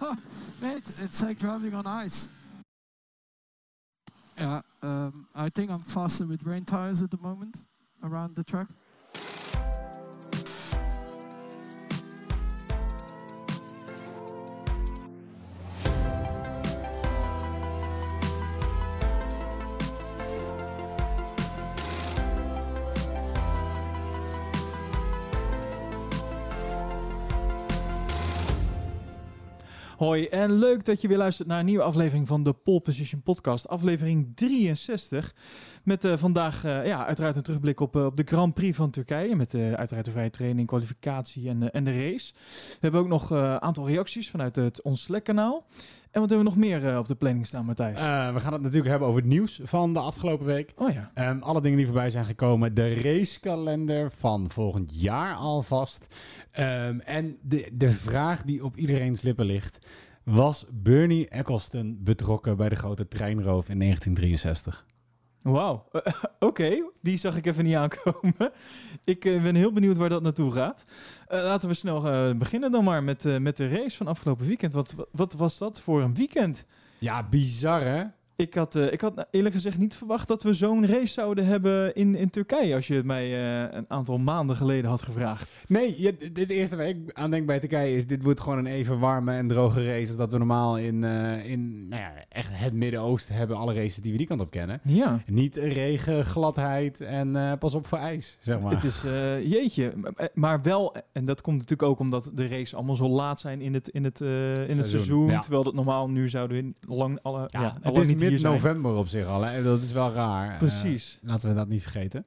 Mate, it's like driving on ice. Yeah, um, I think I'm faster with rain tires at the moment around the track. Hoi en leuk dat je weer luistert naar een nieuwe aflevering van de Pole Position Podcast, aflevering 63. Met eh, vandaag uh, ja, uiteraard een terugblik op, uh, op de Grand Prix van Turkije. Met uiteraard de vrije training, kwalificatie en, en de race. We hebben ook nog een aantal reacties vanuit het Ons Slack kanaal. En wat hebben we nog meer op de planning staan, Matthijs? we gaan het natuurlijk hebben over het nieuws van de afgelopen week. Oh ja. Um, alle dingen die voorbij zijn gekomen. De racekalender van volgend jaar alvast. Um, en de, de vraag die op iedereen's lippen ligt. Was Bernie Eccleston betrokken bij de grote treinroof in 1963? Wauw, oké, die zag ik even niet aankomen. ik uh, ben heel benieuwd waar dat naartoe gaat. Uh, laten we snel uh, beginnen dan maar met, met de race van afgelopen weekend. Wat, wat was dat voor een weekend? Ja, bizar hè? Ik had, uh, ik had eerlijk gezegd niet verwacht dat we zo'n race zouden hebben in, in Turkije. Als je het mij uh, een aantal maanden geleden had gevraagd. Nee, je, dit eerste waar ik aan denk bij Turkije is... dit wordt gewoon een even warme en droge race... als dat we normaal in, uh, in nou ja, echt het Midden-Oosten hebben. Alle races die we die kant op kennen. Ja. Niet regen, gladheid en pas op voor ijs, zeg maar. Het is, jeetje, maar wel... en dat komt natuurlijk ook omdat de races allemaal zo laat zijn in het, in het, in seizoen. het seizoen. Ja. Terwijl dat normaal nu zouden we lang... Alle, ja, ja, het is niet november op zich al. Hè? Dat is wel raar. Precies. Uh, laten we dat niet vergeten.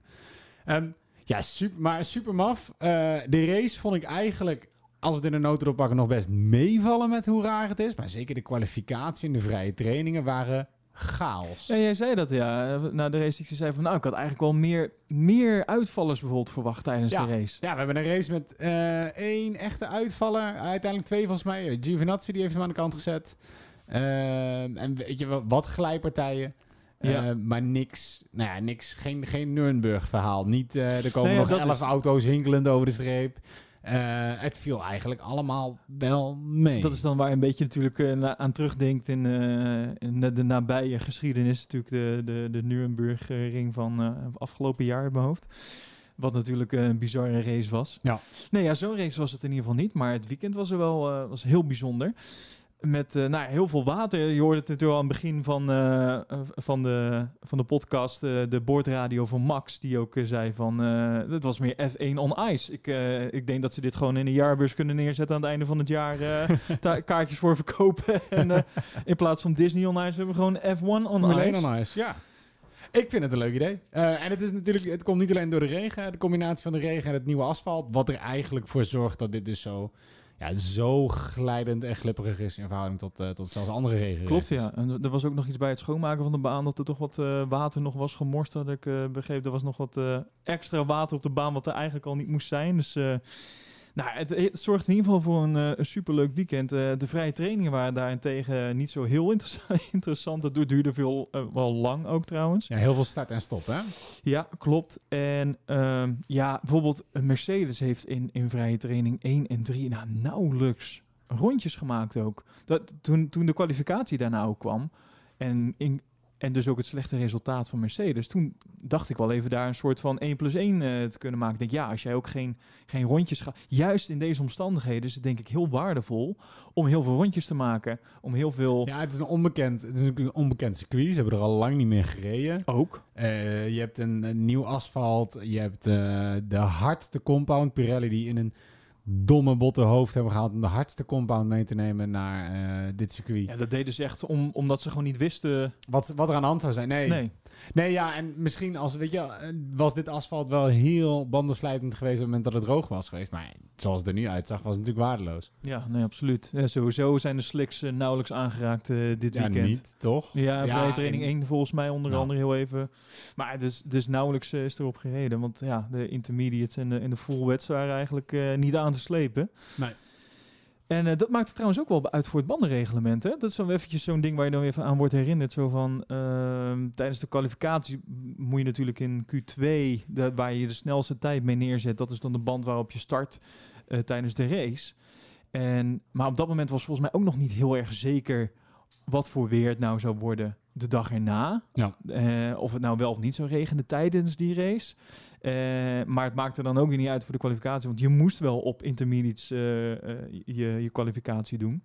Um, ja, super, maar super maf. Uh, de race vond ik eigenlijk, als het in de noten pakken, nog best meevallen met hoe raar het is. Maar zeker de kwalificatie en de vrije trainingen waren chaos. Ja, jij zei dat ja. Na de race, ik zei van nou, ik had eigenlijk wel meer, meer uitvallers bijvoorbeeld verwacht tijdens ja. de race. Ja, we hebben een race met uh, één echte uitvaller. Uiteindelijk twee volgens mij. Giovinazzi die heeft hem aan de kant gezet. Uh, en weet je wat glijpartijen. Ja. Uh, maar niks, nou ja, niks, geen, geen Nürnberg-verhaal. Niet, uh, er komen nee, nog elf is... auto's hinkelend over de streep. Uh, het viel eigenlijk allemaal wel mee. Dat is dan waar je een beetje natuurlijk aan terugdenkt in, in de, de, nabije geschiedenis. Natuurlijk de, de, de Nürnberg-ring van afgelopen jaar in mijn hoofd. Wat natuurlijk een bizarre race was. Ja. Nee, ja, zo'n race was het in ieder geval niet. Maar het weekend was er wel was heel bijzonder met uh, nou, heel veel water. Je hoorde het natuurlijk al aan het begin van, uh, van, de, van de podcast, uh, de boordradio van Max, die ook zei van, het was meer F1 on ice. Ik, ik denk dat ze dit gewoon in een jaarbeurs kunnen neerzetten aan het einde van het jaar, kaartjes voor verkopen. en in plaats van Disney on ice hebben we gewoon F1 on Formule ice. on ice, ja. Ik vind het een leuk idee. en het is natuurlijk, het komt niet alleen door de regen, de combinatie van de regen en het nieuwe asfalt, wat er eigenlijk voor zorgt dat dit dus zo ja, zo glijdend en glipperig is in verhouding tot, uh, tot zelfs andere regio's. Klopt, ja. En er was ook nog iets bij het schoonmaken van de baan dat er toch wat uh, water nog was gemorst. Dat ik uh, begreep, er was nog wat extra water op de baan wat er eigenlijk al niet moest zijn. Dus nou, het, het, zorgt in ieder geval voor een, uh, een superleuk weekend. Uh, de vrije trainingen waren daarentegen niet zo heel interessant. interessant. Het duurde veel, uh, wel lang ook trouwens. Ja, heel veel start en stop, hè? Ja, klopt. En ehm, ja, bijvoorbeeld Mercedes heeft in, in vrije training 1 en 3 nou, nauwelijks rondjes gemaakt ook. Dat, toen, toen de kwalificatie daarna ook kwam en in, en dus ook het slechte resultaat van Mercedes. Toen dacht ik wel even daar een soort van 1 plus 1 uh, te kunnen maken. Ik denk, ja, als jij ook geen, geen rondjes gaat... Juist in deze omstandigheden is het denk ik heel waardevol... om heel veel rondjes te maken. Om heel veel... Ja, het is een onbekend, het is een onbekend circuit. Ze hebben er al lang niet meer gereden. Ook. Uh, je hebt een, een, nieuw asfalt. Je hebt uh, de hardste compound. Pirelli die in een domme botte hoofd hebben gehaald om de hardste compound mee te nemen naar uh, dit circuit. Ja, dat deden ze echt om, omdat ze gewoon niet wisten... Wat, wat er aan de hand zou zijn. Nee. nee. Nee, ja, en misschien als, weet je, was dit asfalt wel heel bandenslijtend geweest op het moment dat het droog was geweest. Maar zoals het er nu uitzag, was het natuurlijk waardeloos. Ja, nee, absoluut. Ja, sowieso zijn de slicks uh, nauwelijks aangeraakt uh, dit ja, weekend. niet, toch? Ja, vrije ja, training 1 volgens mij onder nou. andere heel even. Maar dus, dus nauwelijks uh, is erop gereden. Want ja, de intermediates en de, en de full wets waren eigenlijk niet aan te slepen. Nee. En uh, dat maakt het trouwens ook wel uit voor het bandenreglement. Hè? Dat is zo eventjes zo'n ding waar je dan even aan wordt herinnerd. Zo van, uh, tijdens de kwalificatie moet je natuurlijk in Q2, de, waar je de snelste tijd mee neerzet. Dat is dan de band waarop je start uh, tijdens de race. En, maar op dat moment was volgens mij ook nog niet heel erg zeker wat voor weer het nou zou worden de dag erna. Ja. Eh, of het nou wel of niet zou regenen tijdens die race. Eh, maar het maakte dan ook weer niet uit voor de kwalificatie. Want je moest wel op intermediates eh, je, je kwalificatie doen.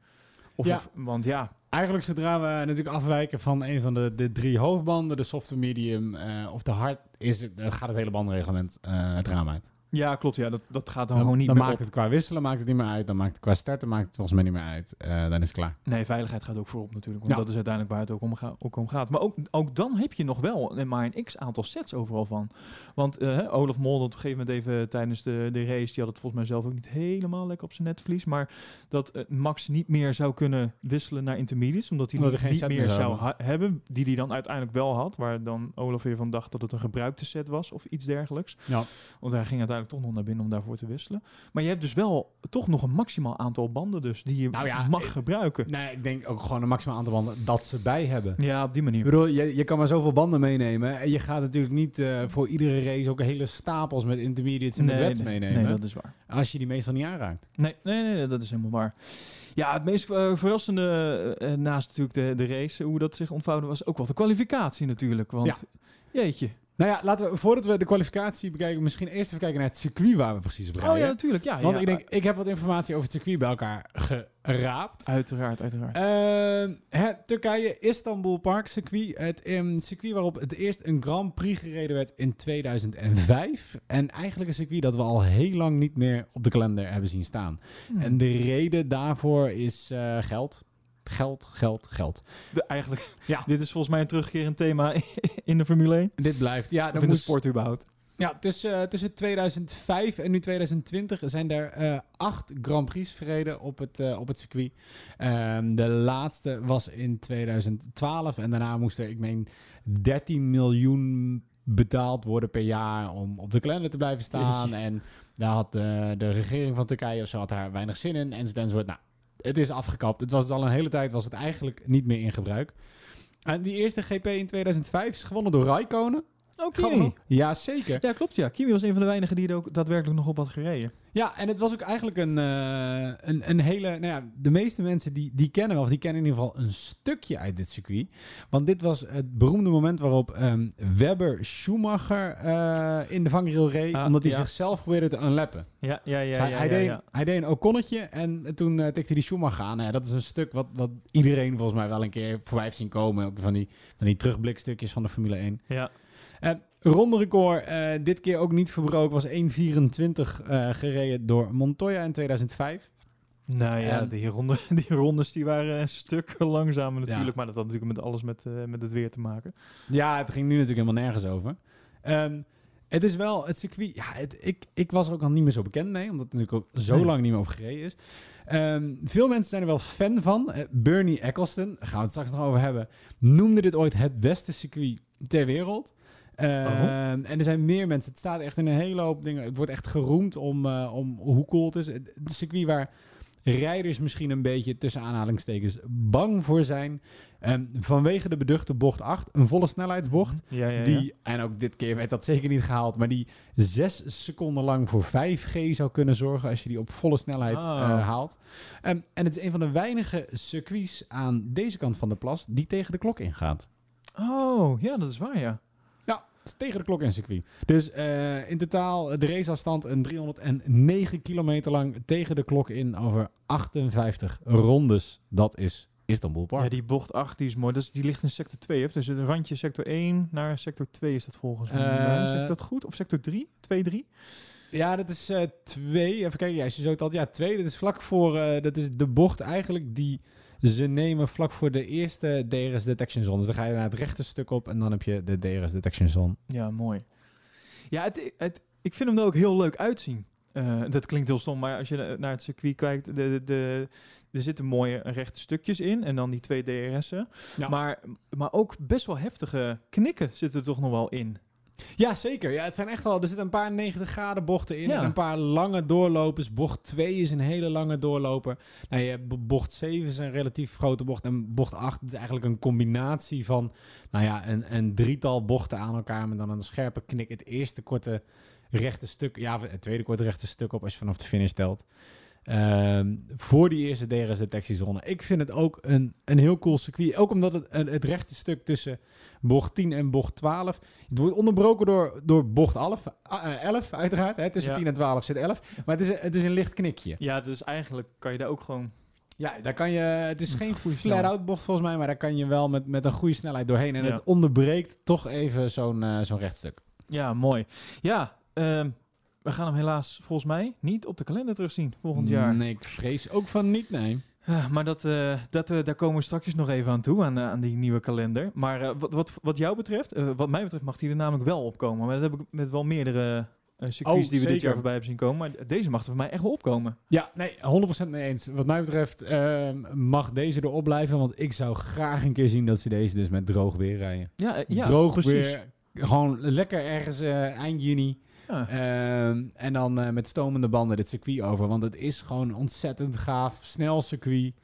Of, Ja. of- want ja, Eigenlijk zodra we natuurlijk afwijken van een van de, de drie hoofdbanden, de soft, medium of de hard, is het, gaat het hele bandenreglement eh, het raam uit. Ja klopt. Ja, dat, dat gaat dan, Dan, gewoon niet dan meer maakt op. het qua wisselen maakt het niet meer uit. Dan maakt het qua starten maakt het volgens mij niet meer uit. Eh, dan is het klaar. Nee, veiligheid gaat ook voorop natuurlijk. Want Ja. dat is uiteindelijk waar het ook om, ga- ook om gaat. Maar ook, ook dan heb je nog wel maar een x-aantal sets overal van. Want eh, Olaf Mol, op een gegeven moment even tijdens de, de race... die had het volgens mij zelf ook niet helemaal lekker op zijn netvlies. Maar dat eh, Max niet meer zou kunnen wisselen naar intermediates. Omdat hij Omdat niet, niet meer zou zou ha- hebben. Die hij dan uiteindelijk wel had. Waar dan Olaf weer van dacht dat het een gebruikte set was. Of iets dergelijks. Ja. Want hij ging uiteindelijk toch nog naar binnen om daarvoor te wisselen. Maar je hebt dus wel toch nog een maximaal aantal banden dus die je Nou ja, mag eh, gebruiken. Nee, ik denk ook gewoon een maximaal aantal banden dat ze bij hebben. Ja, op die manier. Ik bedoel, je, je kan maar zoveel banden meenemen. En je gaat natuurlijk niet eh, voor iedere race ook hele stapels met intermediates en met wets meenemen. nee, dat is waar. Als je die meestal niet aanraakt. Nee, nee, nee, nee, dat is helemaal waar. Ja, het meest eh, verrassende, naast natuurlijk de, de race, hoe dat zich ontvouwde, was ook wel de kwalificatie natuurlijk. Want, jeetje. Nou ja, laten we, voordat we de kwalificatie bekijken, misschien eerst even kijken naar het circuit waar we precies op rijden. Oh ja, natuurlijk. Ja, Want ja, ik denk, ik heb wat informatie over het circuit bij elkaar geraapt. Uiteraard, uiteraard. Ehm, het Turkije Istanbul Park circuit. Het ehm, circuit waarop het eerst een Grand Prix gereden werd in 2005. En eigenlijk een circuit dat we al heel lang niet meer op de kalender hebben zien staan. Hmm. En de reden daarvoor is eh, geld. Geld, geld, geld. De, eigenlijk, Ja. dit is volgens mij een terugkerend thema in de Formule 1. Dit blijft. Ja, dan in de sport überhaupt. Ja, tussen, eh, tussen 2005 en nu 2020 zijn er eh, acht Grand Prix verreden op het, eh, op het circuit. Ehm, de laatste was in 2012 en daarna moest er, ik meen, 13 miljoen betaald worden per jaar om op de kalender te blijven staan. En daar had de, de regering van Turkije of zo had daar weinig zin in enzovoort. enzovoort. Nou, het is afgekapt. Het was al een hele tijd, was het eigenlijk niet meer in gebruik. En die eerste GP in 2005 is gewonnen door Raikkonen. Oké. Ja, zeker. Ja, klopt ja. Kimi was een van de weinigen die er ook daadwerkelijk nog op had gereden. Ja, en het was ook eigenlijk een, eh, een, een hele... Nou ja, de meeste mensen die, die kennen wel, of die kennen in ieder geval een stukje uit dit circuit. Want dit was het beroemde moment waarop ehm, Webber Schumacher eh, in de vangrail reed, Ah, omdat hij ja. zichzelf probeerde te unlappen. Ja, ja, ja. Dus hij, ja, hij ja, deed, hij deed een Oconnetje en toen eh, tikte hij die Schumacher aan. Nou ja, dat is een stuk wat, wat iedereen volgens mij wel een keer voorbij heeft zien komen. Ook van die, van die terugblikstukjes van de Formule 1. Ja. Eh ronde record, eh, dit keer ook niet verbroken, was 1.24 eh, gereden door Montoya in 2005. Nou ja, En- die, ronde, die rondes die waren een stuk langzamer natuurlijk. Ja. Maar dat had natuurlijk met alles met, met het weer te maken. Ja, het ging nu natuurlijk helemaal nergens over. Ehm, het is wel het circuit. Ja, het, ik, ik was er ook al niet meer zo bekend mee, omdat het natuurlijk ook zo Nee. lang niet meer over gereden is. Ehm, veel mensen zijn er wel fan van. Bernie Eccleston, daar gaan we het straks nog over hebben, noemde dit ooit het beste circuit ter wereld. Ehm, Oh. En er zijn meer mensen. Het staat echt in een hele hoop dingen. Het wordt echt geroemd om, eh, om hoe cool het is. Het, het circuit waar rijders misschien een beetje tussen aanhalingstekens bang voor zijn. Ehm, vanwege de beduchte bocht 8, een volle snelheidsbocht. Ja, ja, ja. Die, en ook dit keer werd dat zeker niet gehaald, maar die zes seconden lang voor 5G zou kunnen zorgen als je die op volle snelheid Oh. eh, haalt. Ehm, en het is een van de weinige circuits aan deze kant van de plas die tegen de klok ingaat. Oh, ja, dat is waar, ja. Tegen de klok in circuit. Dus eh, in totaal eh, de raceafstand een 309 kilometer lang tegen de klok in over 58 rondes. Dat is Istanbul Park. Ja, die bocht 8 die is mooi. Dat is, die ligt in sector 2. Hè? Dus het randje sector 1 naar sector 2 is dat volgens mij. Zeg ik dat goed? Of sector 3? 2, 3? Ja, dat is eh, twee. Even kijken, ja, als je zo. Ja, twee. Dat is vlak voor. dat is de bocht eigenlijk die ze nemen vlak voor de eerste DRS detection zone. Dus dan ga je naar het rechte stuk op en dan heb je de DRS detection zone. Ja, mooi. Ja, het, het, ik vind hem er ook heel leuk uitzien. Eh, dat klinkt heel stom, maar als je naar het circuit kijkt, de, de, de- er zitten mooie rechte stukjes in en dan die twee DRS'en. Ja. Maar, maar ook best wel heftige knikken zitten er toch nog wel in. Ja, zeker. Ja, het zijn echt wel. Er zitten een paar 90 graden bochten in. Ja. En een paar lange doorlopers. Bocht 2 is een hele lange doorloper. Nou, je hebt bocht 7 is een relatief grote bocht. En bocht 8 is eigenlijk een combinatie van. Nou ja, een, een drietal bochten aan elkaar. Met dan een scherpe knik. Het eerste korte rechte stuk. Ja, het tweede korte rechte stuk op als je vanaf de finish telt. Ehm, voor die eerste DRS-detectiezone. Ik vind het ook een, een heel cool circuit. Ook omdat het, het rechte stuk tussen bocht 10 en bocht 12... Het wordt onderbroken door, door bocht 11, uh, 11 uiteraard. Hè, tussen Ja. 10 en 12 zit 11. Maar het is, een- het is een licht knikje. Ja, dus eigenlijk kan je daar ook gewoon... Ja, daar kan je... Het is Met geen goede flat-out bocht volgens mij... maar daar kan je wel met, met een goede snelheid doorheen. En Ja. het onderbreekt toch even zo'n eh, zo'n rechtstuk. Ja, mooi. Ja, ehm, we gaan hem helaas volgens mij niet op de kalender terugzien volgend jaar. Nee, ik vrees ook van niet, nee. Ah, maar dat, eh, dat, eh, daar komen we straks nog even aan toe, aan, eh, aan die nieuwe kalender. Maar wat, wat, wat jou betreft, wat mij betreft, mag die er namelijk wel opkomen. Maar dat heb ik met wel meerdere circuits Oh, die we dit jaar voorbij hebben zien komen. Maar deze mag er voor mij echt wel opkomen. Ja, nee, 100% mee eens. Wat mij betreft ehm, mag deze erop blijven, want ik zou graag een keer zien dat ze deze dus met droog weer rijden. Ja, ja droog precies. weer, gewoon lekker ergens eind juni. Ehm, en dan eh, met stomende banden dit circuit over, want het is gewoon ontzettend gaaf, snel circuit.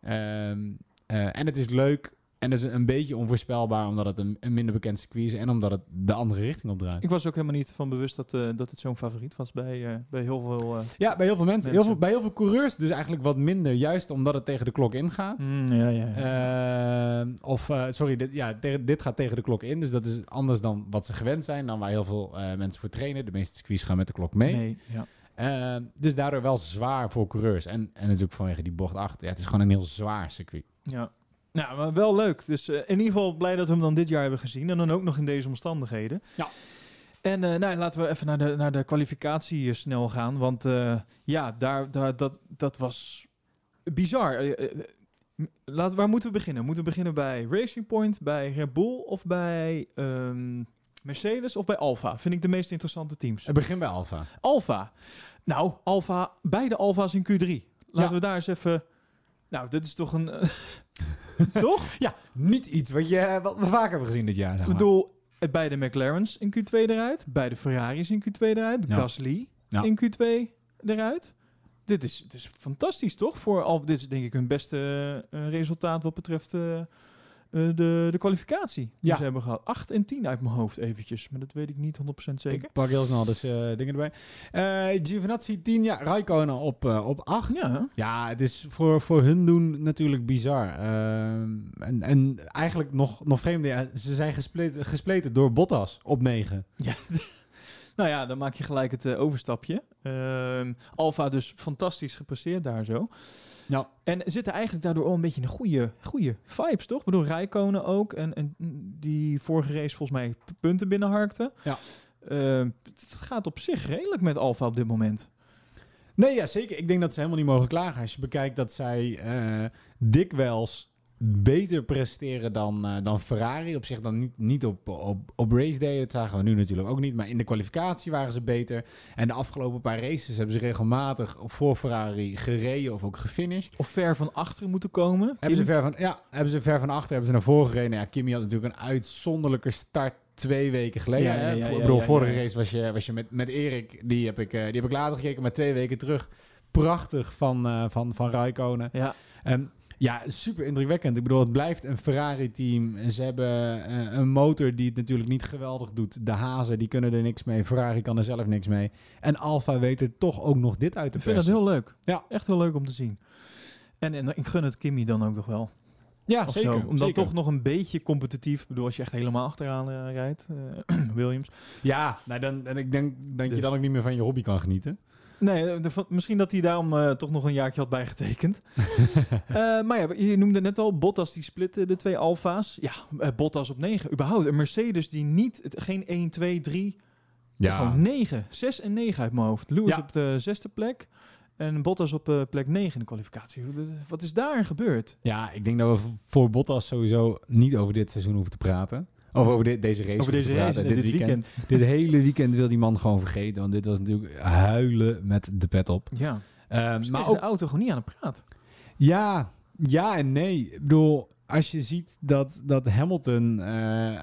Ehm, eh, en het is leuk en het is een beetje onvoorspelbaar, omdat het een, een minder bekend circuit is en omdat het de andere richting op draait. Ik was ook helemaal niet van bewust dat, eh, dat het zo'n favoriet was bij, eh, bij heel veel... eh, Ja, bij heel veel mensen. Heel veel, bij heel veel coureurs dus eigenlijk wat minder, juist omdat het tegen de klok ingaat. mm, ja, ja, ja. Of, sorry, dit, ja, dit gaat tegen de klok in. Dus dat is anders dan wat ze gewend zijn. Dan waar heel veel mensen voor trainen. De meeste circuits gaan met de klok mee. Nee, ja. Dus daardoor wel zwaar voor coureurs. En, en natuurlijk vanwege die bocht 8. Ja, het is gewoon een heel zwaar circuit. Ja. Nou, maar wel leuk. Dus eh, in ieder geval blij dat we hem dan dit jaar hebben gezien. En dan ook nog in deze omstandigheden. Ja. En eh, nou, laten we even naar de, naar de kwalificatie eh, snel gaan. Want eh, ja, daar, daar, dat, dat was bizar. Laat, waar moeten we beginnen? Moeten we beginnen bij Racing Point, bij Red Bull of bij ehm, Mercedes of bij Alfa? Vind ik de meest interessante teams. Het begint bij Alfa. Alfa. Nou, Alfa, beide Alfa's in Q3. Laten Ja. we daar eens even... Nou, dit is toch een... eh, toch? Ja, niet iets wat, je, wat we vaak hebben gezien dit jaar. Zeg Ik maar. bedoel, eh, beide McLaren's in Q2 eruit. Beide Ferraris in Q2 eruit. Ja. Gasly Ja. in Q2 eruit. Dit is, dit is fantastisch, toch? Voor al, dit is denk ik hun beste eh, resultaat wat betreft eh, eh, de, de kwalificatie die Ja. ze hebben gehad. 8 en 10 uit mijn hoofd eventjes. Maar dat weet ik niet 100% zeker. Ik pak heel snel dus eh, dingen erbij. Eh Giovinazzi 10, ja. Raikkonen op, op 8. Ja, Ja, het is voor, voor hun doen natuurlijk bizar. En, en eigenlijk nog, nog vreemder, ja, ze zijn gespleten, gespleten door Bottas op 9. nou ja, dan maak je gelijk het overstapje. Ehm Alfa dus fantastisch gepresteerd daar zo. Ja. En zitten eigenlijk daardoor al een beetje in een goede, goede vibes, toch? Ik bedoel, Rijkonen ook. En, en die vorige race volgens mij punten binnenharkte. Ja. Ehm, het gaat op zich redelijk met Alfa op dit moment. Nee, ja, zeker. Ik denk dat ze helemaal niet mogen klagen. Als je bekijkt dat zij eh, dikwijls beter presteren dan, eh, dan Ferrari. Op zich dan niet, niet op, op, op race day. Dat zagen we nu natuurlijk ook niet. Maar in de kwalificatie waren ze beter. En de afgelopen paar races hebben ze regelmatig voor Ferrari gereden of ook gefinished. Of ver van achteren moeten komen. Hebben ze, ver van, ja, hebben ze ver van achter, hebben ze naar voren gereden. Nou Ja, Kimi had natuurlijk een uitzonderlijke start twee weken geleden. Ja, ik bedoel, vorige race was je, was je met, met Erik, die heb, ik, eh, die heb ik later gekeken, maar twee weken terug. Prachtig van, eh van, van Raikkonen. ja. En ja, super indrukwekkend. Ik bedoel, het blijft een Ferrari-team. Ze hebben eh, een motor die het natuurlijk niet geweldig doet. De hazen, die kunnen er niks mee. Ferrari kan er zelf niks mee. En Alfa weet er toch ook nog dit uit te Ik vind dat persen. heel leuk. Ja. Echt heel leuk om te zien. En, en ik gun het Kimmy dan ook nog wel. Ja, Of zeker. zo. Om dan zeker. toch nog een beetje competitief. Ik bedoel, als je echt helemaal achteraan eh, rijdt. eh, Williams. Ja, nou dan, en ik denk dat Dus. je dan ook niet meer van je hobby kan genieten. Nee, eh, de- misschien dat hij daarom eh, toch nog een jaartje had bijgetekend. Eh, maar ja, je noemde net al, Bottas die splitte de twee Alfa's. Ja, Bottas op 9. Überhaupt, een Mercedes die niet, het- geen 1, 2, 3, gewoon 9. 6 en 9 uit mijn hoofd. Lewis Ja. op de zesde plek en Bottas op plek 9 in de kwalificatie. Wat is daar gebeurd? Ja, ik denk dat we voor Bottas sowieso niet over dit seizoen hoeven te praten. Of over dit, deze race Over deze te race, praten. dit, weekend. dit hele weekend wil die man gewoon vergeten. Want dit was natuurlijk huilen met de pet op. Ja, Ehm, maar ook de auto gewoon niet aan het praat. Ja, ja en nee. Ik bedoel, als je ziet dat, dat Hamilton eh,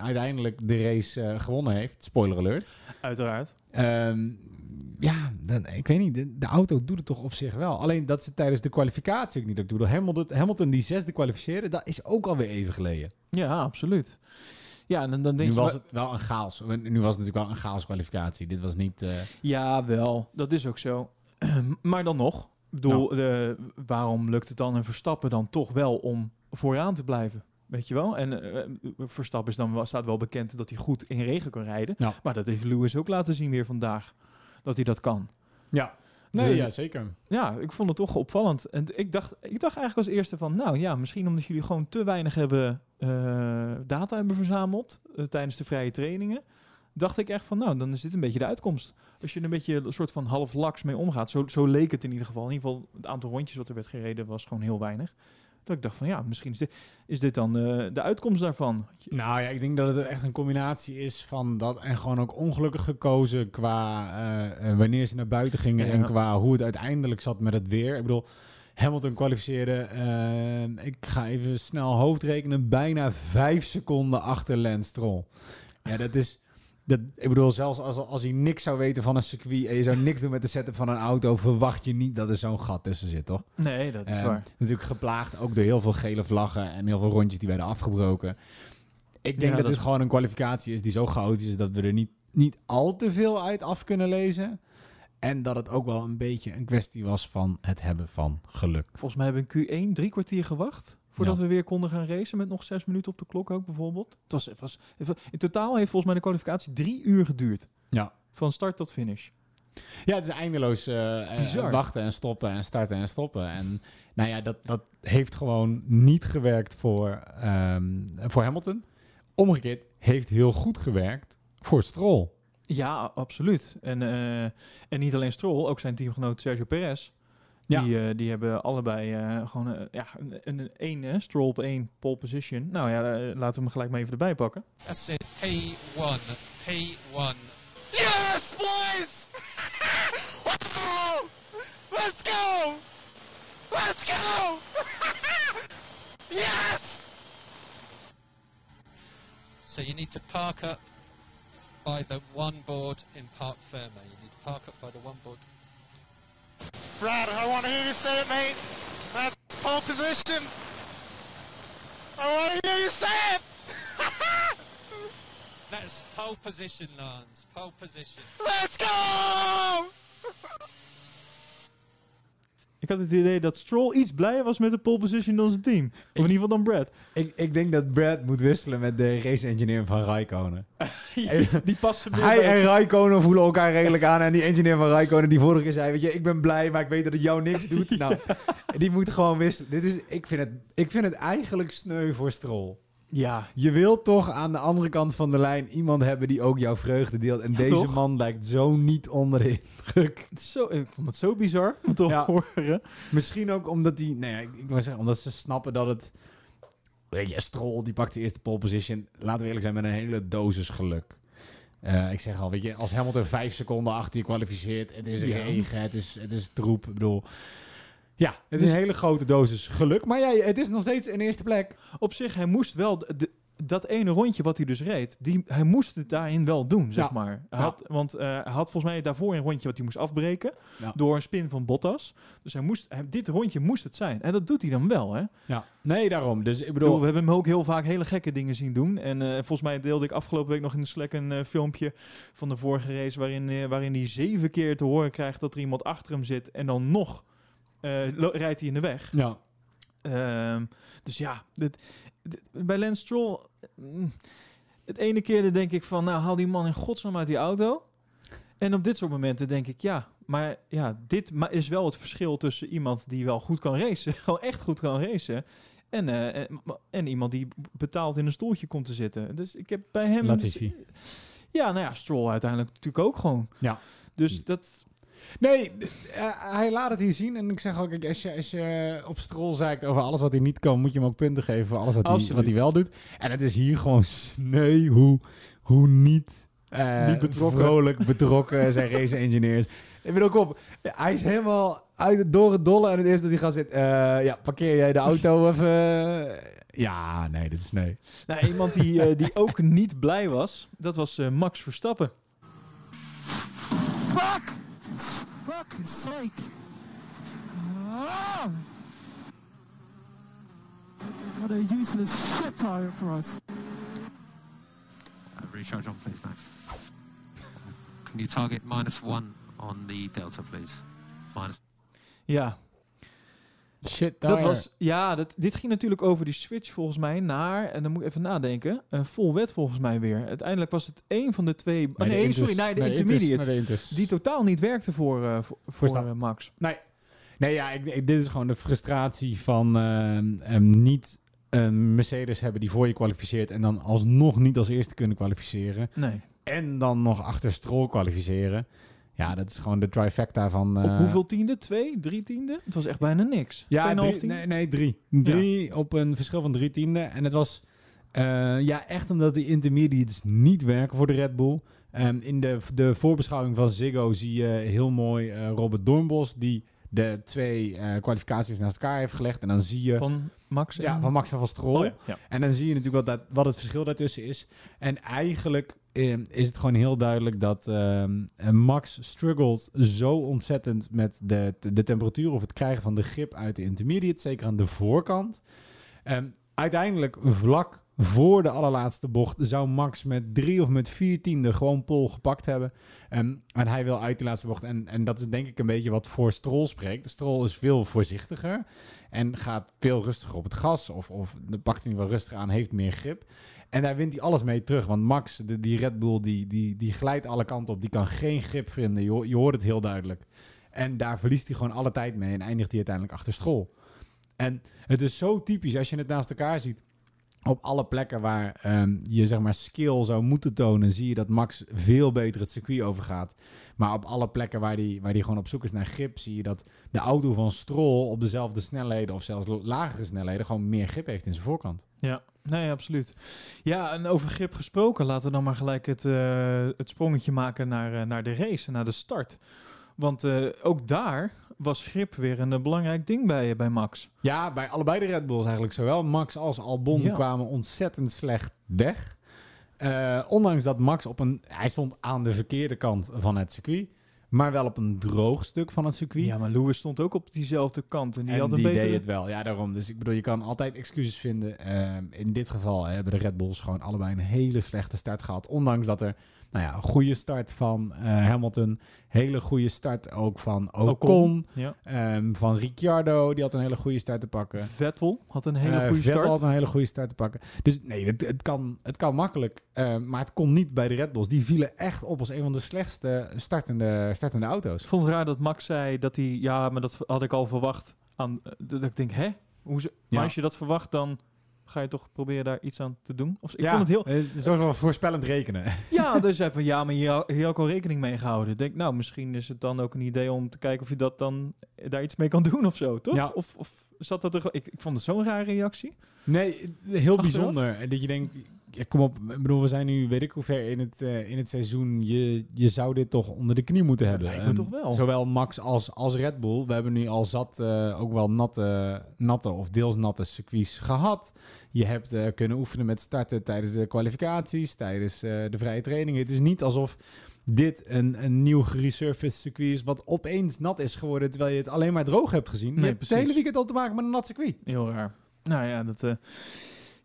uiteindelijk de race eh, gewonnen heeft, spoiler alert. Uiteraard. Ehm, ja, dan, ik weet niet, de, de auto doet het toch op zich wel. Alleen dat ze tijdens de kwalificatie ook niet ook doen. Hamilton, Hamilton die zesde kwalificeerde, dat is ook alweer even geleden. Ja, absoluut. Ja, en dan, dan denk Nu je... was wa- het wel een chaos. Nu was het natuurlijk wel een chaos kwalificatie. Dit was niet... eh, Ja, wel. Dat is ook zo. maar dan nog. bedoel, eh, waarom lukt het dan een Verstappen dan toch wel om vooraan te blijven? Weet je wel? En eh, Verstappen is dan wel, staat wel bekend dat hij goed in regen kan rijden. Ja. Maar dat heeft Lewis ook laten zien weer vandaag. Dat hij dat kan. Ja. Nee, De- ja, zeker. Ja, ik vond het toch opvallend. En ik dacht, ik dacht eigenlijk als eerste van, nou ja, misschien omdat jullie gewoon te weinig hebben data hebben verzameld eh, tijdens de vrije trainingen. Dacht ik echt van, nou, dan is dit een beetje de uitkomst. Als je er een beetje een soort van half laks mee omgaat. Zo, zo leek het in ieder geval. In ieder geval, het aantal rondjes wat er werd gereden was gewoon heel weinig. Dat ik dacht van, ja, misschien is dit, is dit dan eh, de uitkomst daarvan. Nou ja, ik denk dat het echt een combinatie is van dat en gewoon ook ongelukkig gekozen qua eh, eh, wanneer ze naar buiten gingen Ja. en qua hoe het uiteindelijk zat met het weer. Ik bedoel, Hamilton kwalificeerde, eh, ik ga even snel hoofdrekenen, bijna vijf seconden achter Lance Stroll. Ja, dat is... Dat, ik bedoel, zelfs als, als hij niks zou weten van een circuit en je zou niks doen met de setup van een auto, verwacht je niet dat er zo'n gat tussen zit, toch? Nee, dat is Eh, waar. Natuurlijk geplaagd ook door heel veel gele vlaggen en heel veel rondjes die werden afgebroken. Ik denk Ja, dat dat dit gewoon een kwalificatie is die zo chaotisch is dat we er niet, niet al te veel uit af kunnen lezen. En dat het ook wel een beetje een kwestie was van het hebben van geluk. Volgens mij hebben we in Q1 drie kwartier gewacht. Voordat Ja. we weer konden gaan racen met nog zes minuten op de klok ook bijvoorbeeld. Het was, het was, in totaal heeft volgens mij de kwalificatie drie uur geduurd. Ja. Van start tot finish. Ja, het is eindeloos Bizar. wachten en stoppen en starten en stoppen. En nou ja, dat, dat heeft gewoon niet gewerkt voor, ehm, voor Hamilton. Omgekeerd heeft heel goed gewerkt voor Stroll. Ja, absoluut. En, eh, en niet alleen Stroll, ook zijn teamgenoot Sergio Perez. Ja. Die, eh, die hebben allebei eh, gewoon ja, een, een, een één, hè, Stroll op één pole position. Nou ja, laten we hem gelijk maar even erbij pakken. That's it. P1. P1. Yes, boys! Let's go! Let's go! yes! So you need to park up by the one board in Park Ferme. You need to park up by the one board. Brad, I want to hear you say it, mate. That's pole position. I want to hear you say it. That's pole position, Lance. Pole position. Let's go! Ik had het idee dat Stroll iets blijer was met de pole position dan zijn team. Of in ieder geval dan Brad. Ik, ik denk dat Brad moet wisselen met de race engineer van Raikkonen. Die passen Hij bij- en Raikkonen voelen elkaar redelijk aan. En die engineer van Raikkonen die vorige keer zei... Weet je, ik ben blij, maar ik weet dat het jou niks doet. Nou, die moet gewoon wisselen. Dit is, ik, vind het, ik vind het eigenlijk sneu voor Stroll. Ja, Je wilt toch aan de andere kant van de lijn iemand hebben die ook jouw vreugde deelt. En Ja, deze toch? man lijkt zo niet onder de indruk. het is zo, ik vond het zo bizar om te Ja. horen. Misschien ook omdat die, nee, ik, ik wil zeggen, omdat ze snappen dat het, weet je, Stroll die pakt de eerste pole position. Laten we eerlijk zijn, met een hele dosis geluk. Eh, ik zeg al, weet je, als Hamilton vijf seconden achter je kwalificeert, het is Ja. regen, het is, het is troep. Ik bedoel, ja, het is Dus- een hele grote dosis geluk. Maar ja, het is nog steeds een eerste plek. Op zich, hij moest wel... de- de- dat ene rondje wat hij dus reed, die, hij moest het daarin wel doen, zeg Ja. maar. Hij Ja. had, want eh, hij had volgens mij daarvoor een rondje wat hij moest afbreken Ja. door een spin van Bottas. Dus hij moest, hij- dit rondje moest het zijn. En dat doet hij dan wel, hè? Ja, nee, daarom. Dus ik bedoel, we hebben hem ook heel vaak hele gekke dingen zien doen. En eh, volgens mij deelde ik afgelopen week nog in de Slack een eh, filmpje van de vorige race... Waarin, eh, waarin hij zeven keer te horen krijgt dat er iemand achter hem zit... en dan nog rijdt hij in de weg. ja. Ehm, dus ja, dit, dit- bij Lance Stroll... mm, het ene keer denk ik van... nou, haal die man in godsnaam uit die auto. En op dit soort momenten denk ik... ja, maar ja, dit is wel het verschil tussen iemand die wel goed kan racen... gewoon echt goed kan racen... En, eh, en, en iemand die betaald in een stoeltje komt te zitten. Dus ik heb bij hem... Latifi. Ja, nou ja, Stroll uiteindelijk natuurlijk ook gewoon. Ja. Dus dat... Nee, eh, hij laat het hier zien. En ik zeg ook, kijk, als je, als je op strol zeikt over alles wat hij niet kan, moet je hem ook punten geven voor alles wat, hij, wat hij wel doet. En het is hier gewoon sneu hoe, hoe niet, eh, Niet betrokken. vrolijk betrokken zijn race engineers. Ik bedoel, kom op. Hij is helemaal uit het, door het dolle. En het eerste dat hij gaat zitten, eh, ja, parkeer jij de auto even. Ja, nee, dit is sneu. Nou, iemand die, die ook niet blij was, dat was eh, Max Verstappen. Fuck! Fuck's sake! Ah! What a useless shit tire for us. Uh, recharge on, please, Max. Can you target minus one on the delta, please? Minus. Ja, Shit, Dat was, ja, dat, dit ging natuurlijk over die switch volgens mij naar, en dan moet ik even nadenken, een vol wet volgens mij weer. Uiteindelijk was het één van de twee, Nee, de nee, Intus- sorry, nee, de nee, intermediate, nee, de Intus. die totaal niet werkte voor, eh, voor, eh, Max. Nee, nee ja, ik, ik- dit is gewoon de frustratie van ehm, ehm, niet een Mercedes hebben die voor je kwalificeert en dan alsnog niet als eerste kunnen kwalificeren. Nee. En dan nog achter Stroll kwalificeren. Ja, dat is gewoon de trifecta van... Op eh, hoeveel tiende? Twee, drie tiende? Het was echt bijna niks. Ja, drie, tiende? nee, nee, drie. Drie op een verschil van drie tiende. En het was eh, ja, echt omdat die intermediates niet werken voor de Red Bull. Ehm, in de, de voorbeschouwing van Ziggo zie je heel mooi eh, Robert Doornbos... die de twee eh, kwalificaties naast elkaar heeft gelegd. En dan zie je... Van Max en... ja, van Max en van Stroll. Oh, ja. ja. En dan zie je natuurlijk wat, dat, wat het verschil daartussen is. En eigenlijk ehm, is het gewoon heel duidelijk dat ehm, eh, Max struggelt zo ontzettend met de, de temperatuur of het krijgen van de grip uit de intermediate, zeker aan de voorkant. Ehm, uiteindelijk vlak voor de allerlaatste bocht zou Max met drie of met vier tiende gewoon pol gepakt hebben. Ehm, en hij wil uit die laatste bocht. En, en dat is denk ik een beetje wat voor Stroll spreekt. Stroll is veel voorzichtiger en gaat veel rustiger op het gas. Of, of pakt hij wel rustig aan, heeft meer grip. En daar wint hij alles mee terug. Want Max, die Red Bull, die, die, die glijdt alle kanten op. Die kan geen grip vinden. Je hoort het heel duidelijk. En daar verliest hij gewoon alle tijd mee. En eindigt hij uiteindelijk achter Stroll. En het is zo typisch als je het naast elkaar ziet. Op alle plekken waar ehm, je zeg maar skill zou moeten tonen, zie je dat Max veel beter het circuit overgaat. Maar op alle plekken waar hij waar die gewoon op zoek is naar grip, zie je dat de auto van Stroll op dezelfde snelheden of zelfs lagere snelheden gewoon meer grip heeft in zijn voorkant. Ja, nee, absoluut. Ja, en over grip gesproken, laten we dan maar gelijk het, eh, het sprongetje maken naar, eh, naar de race, naar de start. Want eh, ook daar was grip weer een eh, belangrijk ding bij, bij Max. Ja, bij allebei de Red Bulls eigenlijk. Zowel Max als Albon Ja. kwamen ontzettend slecht weg. Eh, ondanks dat Max op een... Hij stond aan de verkeerde kant van het circuit. Maar wel op een droog stuk van het circuit. Ja, maar Lewis stond ook op diezelfde kant en die en had een die betere... deed het wel. Ja, daarom. Dus ik bedoel, je kan altijd excuses vinden. In dit geval hebben de Red Bulls gewoon allebei een hele slechte start gehad. Ondanks dat er, nou ja, een goede start van eh, Hamilton. Hele goede start ook van Ocon. Ja. ehm, van Ricciardo, die had een hele goede start te pakken. Vettel had een hele Eh, goede Vettel start. had een hele goede start te pakken. Dus nee, het, het, kan, het kan makkelijk. eh, maar het kon niet bij de Red Bulls. Die vielen echt op als een van de slechtste startende, startende auto's. Ik vond het raar dat Max zei dat hij... Ja, maar dat had ik al verwacht. Aan, dat ik denk, hè? Hoe ze, maar Ja. als je dat verwacht, dan ga je toch proberen daar iets aan te doen? Of, ik Ja, vond het heel... Het is wel voorspellend rekenen. Ja, dus zei van ja, maar hier, had- hier had ik al rekening mee gehouden. Denk, nou, misschien is het dan ook een idee om te kijken of je dat dan eh, daar iets mee kan doen of zo, toch? Ja. Of, of zat dat er... Ik, ik vond het zo'n rare reactie. Nee, heel Achteraf? bijzonder. En Dat je denkt, ja, kom op, ik bedoel, we zijn nu, weet ik hoe ver in het, eh, in het seizoen. Je, je zou dit toch onder de knie moeten hebben. lijkt me En toch wel. Zowel Max als, als Red Bull. We hebben nu al zat eh, ook wel natte, natte of deels natte circuits gehad. Je hebt eh, kunnen oefenen met starten tijdens de kwalificaties, tijdens de vrije trainingen. Het is niet alsof dit een, een nieuw geresurfaced circuit is wat opeens nat is geworden terwijl je het alleen maar droog hebt gezien. Nee, je hebt precies. het hele weekend al te maken met een nat circuit. Heel raar. Nou ja, dat...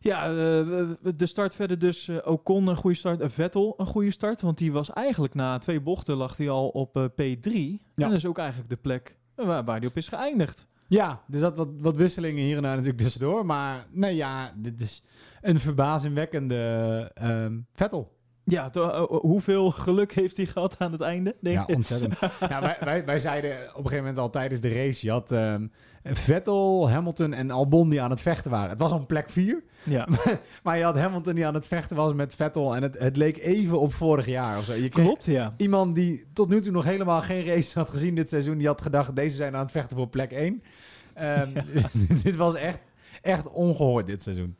ja, eh, de start verder dus. eh, Ocon een goede start. eh, Vettel een goede start. Want die was eigenlijk na twee bochten lag hij al op eh, P3. Ja. En dat is ook eigenlijk de plek waar, waar hij op is geëindigd. Ja, er zat wat, wat wisselingen hier en daar natuurlijk tussendoor. Maar nee, ja, dit is een verbazingwekkende ehm Vettel. Ja, to- eh, eh, hoeveel geluk heeft hij gehad aan het einde? Denk Ja, ontzettend. ja, wij, wij, wij zeiden op een gegeven moment al tijdens de race... je had ehm, Vettel, Hamilton en Albon die aan het vechten waren. Het was op plek 4, Ja, maar je had Hamilton die aan het vechten was met Vettel... en het, het leek even op vorig jaar of zo. Je klopt, ja. Iemand die tot nu toe nog helemaal geen race had gezien dit seizoen... die had gedacht, deze zijn aan het vechten voor plek 1. Ehm, dit was echt, echt ongehoord dit seizoen.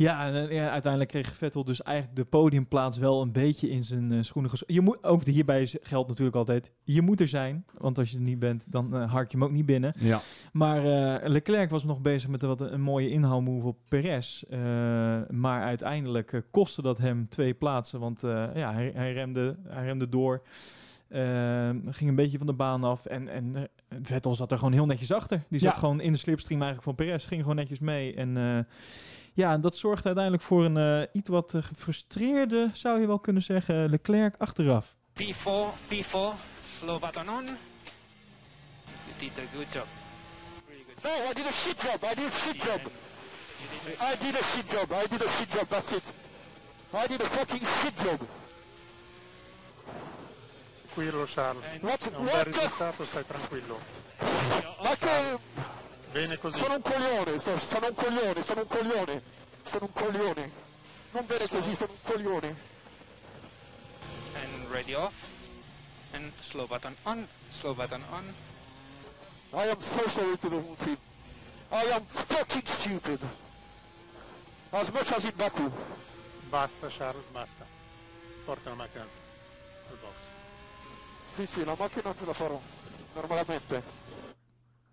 Ja, en, eh, ja, uiteindelijk kreeg Vettel dus eigenlijk de podiumplaats wel een beetje in zijn eh, schoenen Je moet ook hierbij geldt natuurlijk altijd: je moet er zijn, want als je er niet bent, dan hark je hem ook niet binnen. Ja. Maar Leclerc was nog bezig met wat een mooie inhaalmove op Perez, maar uiteindelijk kostte dat hem twee plaatsen, want ja, hij, hij remde, hij remde door. Eh, ging een beetje van de baan af en, en eh, Vettel zat er gewoon heel netjes achter. Die zat Ja. gewoon in de slipstream eigenlijk van Perez, ging gewoon netjes mee. En eh, ja, dat zorgde uiteindelijk voor een eh, iets wat gefrustreerde, zou je wel kunnen zeggen, Leclerc achteraf. P4, P4, slow button on. You did a good job. Really good No, I did a shit job. I did a shit job. I did a shit job. I did a shit job. That's it. I did a fucking shit job. Tranquillo Charles. What? È un bel What the? risultato, stai tranquillo. Ma che... Bene così. Sono un coglione, so- sono un coglione, sono un coglione. Sono un coglione. Non bene così, sono un coglione. and ready off and slow button on slow button on I am so sorry to the whole team. I am fucking stupid. As much as in Baku. Basta Charles, basta. Porta la macchina. Sì, sì, la macchina ce la farò. Normalmente.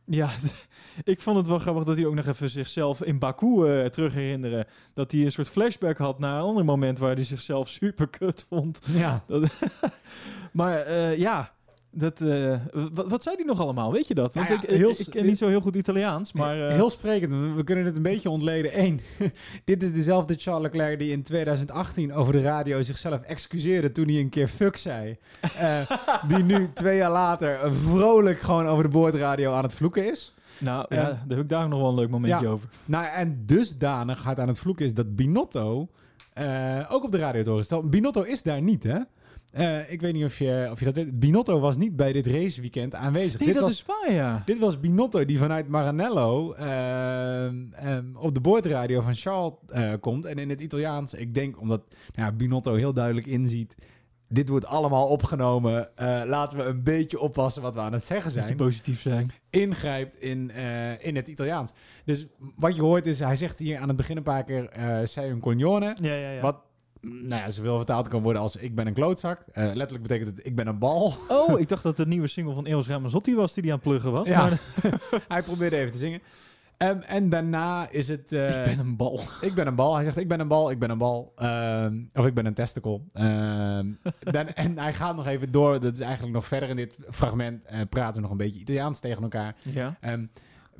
Ja, ik vond het wel grappig dat hij ook nog even zichzelf in Baku eh terug herinneren. Dat hij een soort flashback had naar een ander moment waar hij zichzelf super kut vond. Ja. Dat- maar eh, ja, dat, eh, wat, wat zei hij nog allemaal? Weet je dat? Want ja, ik, ik, heel ik s- ken niet zo heel goed Italiaans, maar... eh, Heel sprekend, we- kunnen het een beetje ontleden. Eén, dit is dezelfde Charles Leclerc die in 2018 over de radio zichzelf excuseerde toen hij een keer fuck zei. Eh, die nu twee jaar later vrolijk gewoon over de boordradio aan het vloeken is. nou ja, daar heb ik daar nog wel een leuk momentje over. Nou, en dusdanig hard aan het vloeken is dat Binotto ook op de radio te horen Binotto is daar niet, hè? Eh, ik weet niet of je, of je dat weet. Binotto was niet bij dit raceweekend aanwezig. Nee, dit, dat was, is waar, ja. dit was Binotto die vanuit Maranello ehm, ehm, op de boordradio van Charles eh, komt. En in het Italiaans, ik denk omdat nou ja, Binotto heel duidelijk inziet... Dit wordt allemaal opgenomen. Eh, laten we een beetje oppassen wat we aan het zeggen zijn positief zijn. ingrijpt in, eh, in het Italiaans. Dus wat je hoort is, hij zegt hier aan het begin een paar keer, eh sei un coglione. Ja, ja, ja. Wat, nou ja, zoveel vertaald kan worden als ik ben een klootzak. Eh, letterlijk betekent het, ik ben een bal. Oh, ik dacht dat het de nieuwe single van Eros Ramazzotti was die hij aan het pluggen was. Ja. Maar hij probeerde even te zingen. Ehm, en daarna is het... eh, ik ben een bal. ik ben een bal. Hij zegt, ik ben een bal, ik ben een bal. Ehm, of ik ben een testicle. Ehm, dan, en hij gaat nog even door. Dat is eigenlijk nog verder in dit fragment. eh, praten we nog een beetje Italiaans tegen elkaar. Ja.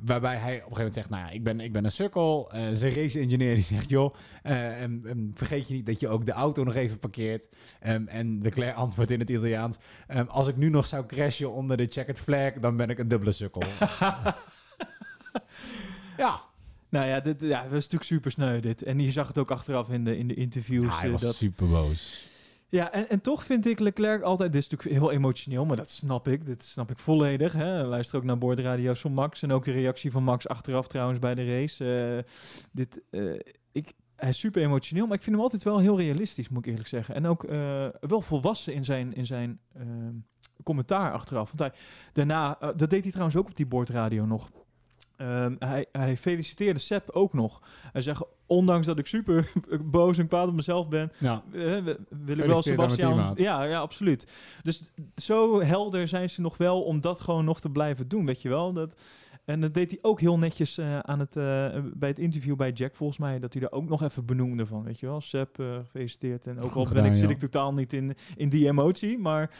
Waarbij hij op een gegeven moment zegt, nou ja, ik ben, ik ben een sukkel. Eh, zijn race-engineer die zegt, joh, eh, em, em, vergeet je niet dat je ook de auto nog even parkeert. En de Claire antwoordt in het Italiaans, als ik nu nog zou crashen onder de checkered flag, dan ben ik een dubbele sukkel. ja, Nou ja, dit ja, dat was natuurlijk super sneu dit. En je zag het ook achteraf in de, in de interviews. hij eh, was dat, super boos. Ja, en, en toch vind ik Leclerc altijd... Dit is natuurlijk heel emotioneel, maar dat snap ik. Dit snap ik volledig. Hè. Luister ook naar boordradio's van Max. En ook de reactie van Max achteraf trouwens bij de race. Eh, dit, eh, ik, hij is super emotioneel, maar ik vind hem altijd wel heel realistisch, moet ik eerlijk zeggen. En ook eh, wel volwassen in zijn, in zijn ehm, commentaar achteraf. Want hij, daarna, dat deed hij trouwens ook op die boordradio nog. Ehm, hij, hij feliciteerde Sepp ook nog. Hij zegt, ondanks dat ik super boos en kwaad op mezelf ben, Ja. eh, wil ik wel Sebastian. Ja, ja, absoluut. Dus zo helder zijn ze nog wel om dat gewoon nog te blijven doen, weet je wel. Dat, en dat deed hij ook heel netjes eh, aan het, eh, bij het interview bij Jack, volgens mij. Dat hij er ook nog even benoemde van, weet je wel. Sepp, gefeliciteerd. En ook al ben ik, zit ik totaal niet in, in die emotie, maar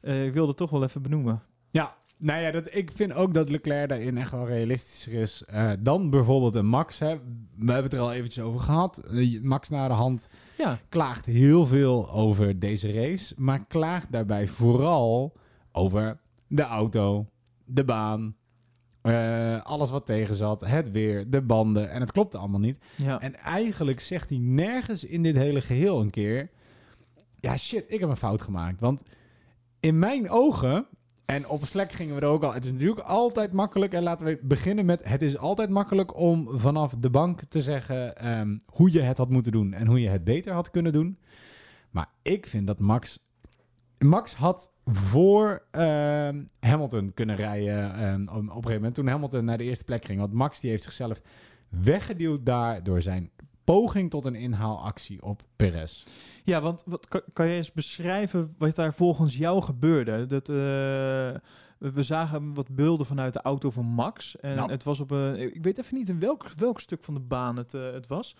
ik wilde toch wel even benoemen. Ja, nou ja, dat, ik vind ook dat Leclerc daarin echt wel realistischer is eh, dan bijvoorbeeld een Max. Hè. We hebben het er al eventjes over gehad. Eh, Max na de hand Ja, klaagt heel veel over deze race, maar klaagt daarbij vooral over de auto, de baan, eh, alles wat tegen zat, het weer, de banden. En het klopte allemaal niet. ja. En eigenlijk zegt hij nergens in dit hele geheel een keer... Ja, shit, ik heb een fout gemaakt. Want in mijn ogen... En op Slack gingen we er ook al... Het is natuurlijk altijd makkelijk. En laten we beginnen met... Het is altijd makkelijk om vanaf de bank te zeggen... ehm, hoe je het had moeten doen. En hoe je het beter had kunnen doen. Maar ik vind dat Max... Max had voor ehm, Hamilton kunnen rijden ehm, op een gegeven moment. Toen Hamilton naar de eerste plek ging. Want Max die heeft zichzelf weggeduwd daar door zijn poging tot een inhaalactie op Perez. Ja, want wat, kan, kan je eens beschrijven wat daar volgens jou gebeurde? Dat, eh, we zagen wat beelden vanuit de auto van Max. En Nou. het was op een... Ik weet even niet in welk, welk stuk van de baan het, eh, het was.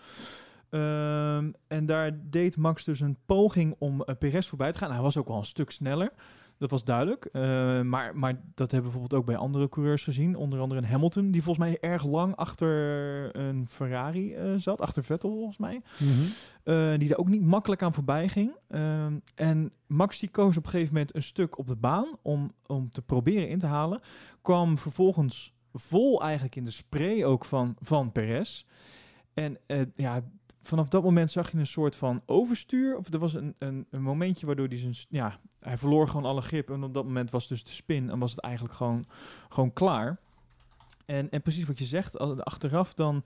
Ehm, en daar deed Max dus een poging om uh, Perez voorbij te gaan. Hij was ook wel een stuk sneller. Dat was duidelijk. Uh, maar, maar dat hebben we bijvoorbeeld ook bij andere coureurs gezien. Onder andere een Hamilton, die volgens mij erg lang achter een Ferrari uh, zat. Achter Vettel volgens mij. Mm-hmm. Uh, die daar ook niet makkelijk aan voorbij ging. Uh, en Max die koos op een gegeven moment een stuk op de baan om, om te proberen in te halen. Kwam vervolgens vol eigenlijk in de spray ook van, van Perez. En eh, ja, vanaf dat moment zag je een soort van overstuur. Of er was een, een, een momentje waardoor hij zijn... Ja, hij verloor gewoon alle grip. En op dat moment was dus de spin en was het eigenlijk gewoon, gewoon klaar. En, en precies wat je zegt, achteraf dan...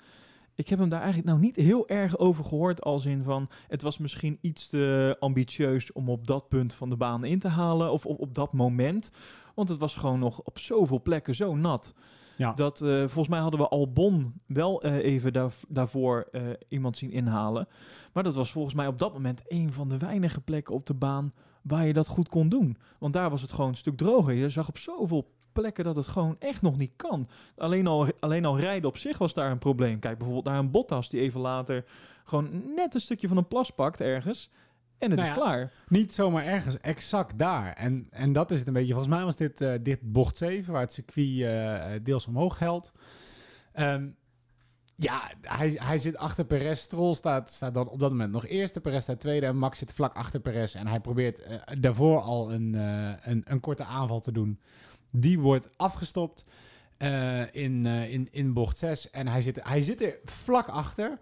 Ik heb hem daar eigenlijk nou niet heel erg over gehoord. Als in van, het was misschien iets te ambitieus om op dat punt van de baan in te halen. Of op, op dat moment. Want het was gewoon nog op zoveel plekken zo nat. Ja. Dat eh, volgens mij hadden we Albon wel eh, even daar, daarvoor eh, iemand zien inhalen. Maar dat was volgens mij op dat moment een van de weinige plekken op de baan waar je dat goed kon doen. Want daar was het gewoon een stuk droger. Je zag op zoveel plekken dat het gewoon echt nog niet kan. Alleen al, alleen al rijden op zich was daar een probleem. Kijk bijvoorbeeld naar een Bottas die even later gewoon net een stukje van een plas pakt ergens. En het Nou is ja, klaar. Niet zomaar ergens, exact daar. En, en dat is het een beetje. Volgens mij was dit, eh, dit bocht 7, waar het circuit eh, deels omhoog helt. Ehm, ja, hij, hij zit achter Perez. Stroll staat, staat dan op dat moment nog eerste. Perez staat tweede en Max zit vlak achter Perez. En hij probeert eh, daarvoor al een, eh, een, een korte aanval te doen. Die wordt afgestopt eh, in, eh, in, in bocht 6. En hij zit, hij zit er vlak achter.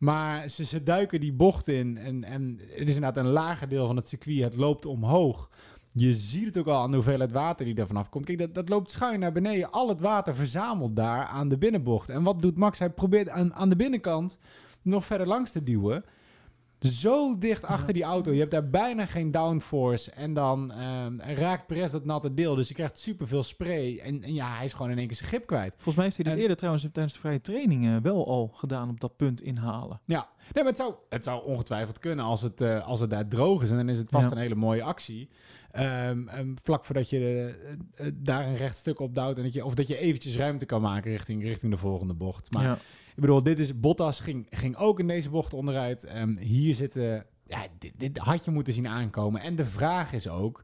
Maar ze, ze duiken die bocht in. En, en het is inderdaad een lager deel van het circuit. Het loopt omhoog. Je ziet het ook al aan de hoeveelheid water die er vanaf komt. Kijk, dat, dat loopt schuin naar beneden. Al het water verzamelt daar aan de binnenbocht. En wat doet Max? Hij probeert aan, aan de binnenkant nog verder langs te duwen. Zo dicht achter die auto. Je hebt daar bijna geen downforce. En dan ehm, raakt Perez dat natte deel. Dus je krijgt superveel spray. En, en ja, hij is gewoon in één keer zijn grip kwijt. Volgens mij heeft hij dit En- eerder trouwens tijdens de vrije training eh, wel al gedaan op dat punt inhalen. Ja, nee, maar het zou, het zou ongetwijfeld kunnen als het, eh, als het daar droog is. En dan is het vast Ja. een hele mooie actie. Ehm, ehm, vlak voordat je eh, eh, daar een recht stuk op duwt. En dat je, of dat je eventjes ruimte kan maken richting, richting de volgende bocht. Maar ja. Ik bedoel, dit is Bottas ging, ging ook in deze bocht onderuit. Ehm, hier zitten... Ja, dit, dit had je moeten zien aankomen. En de vraag is ook...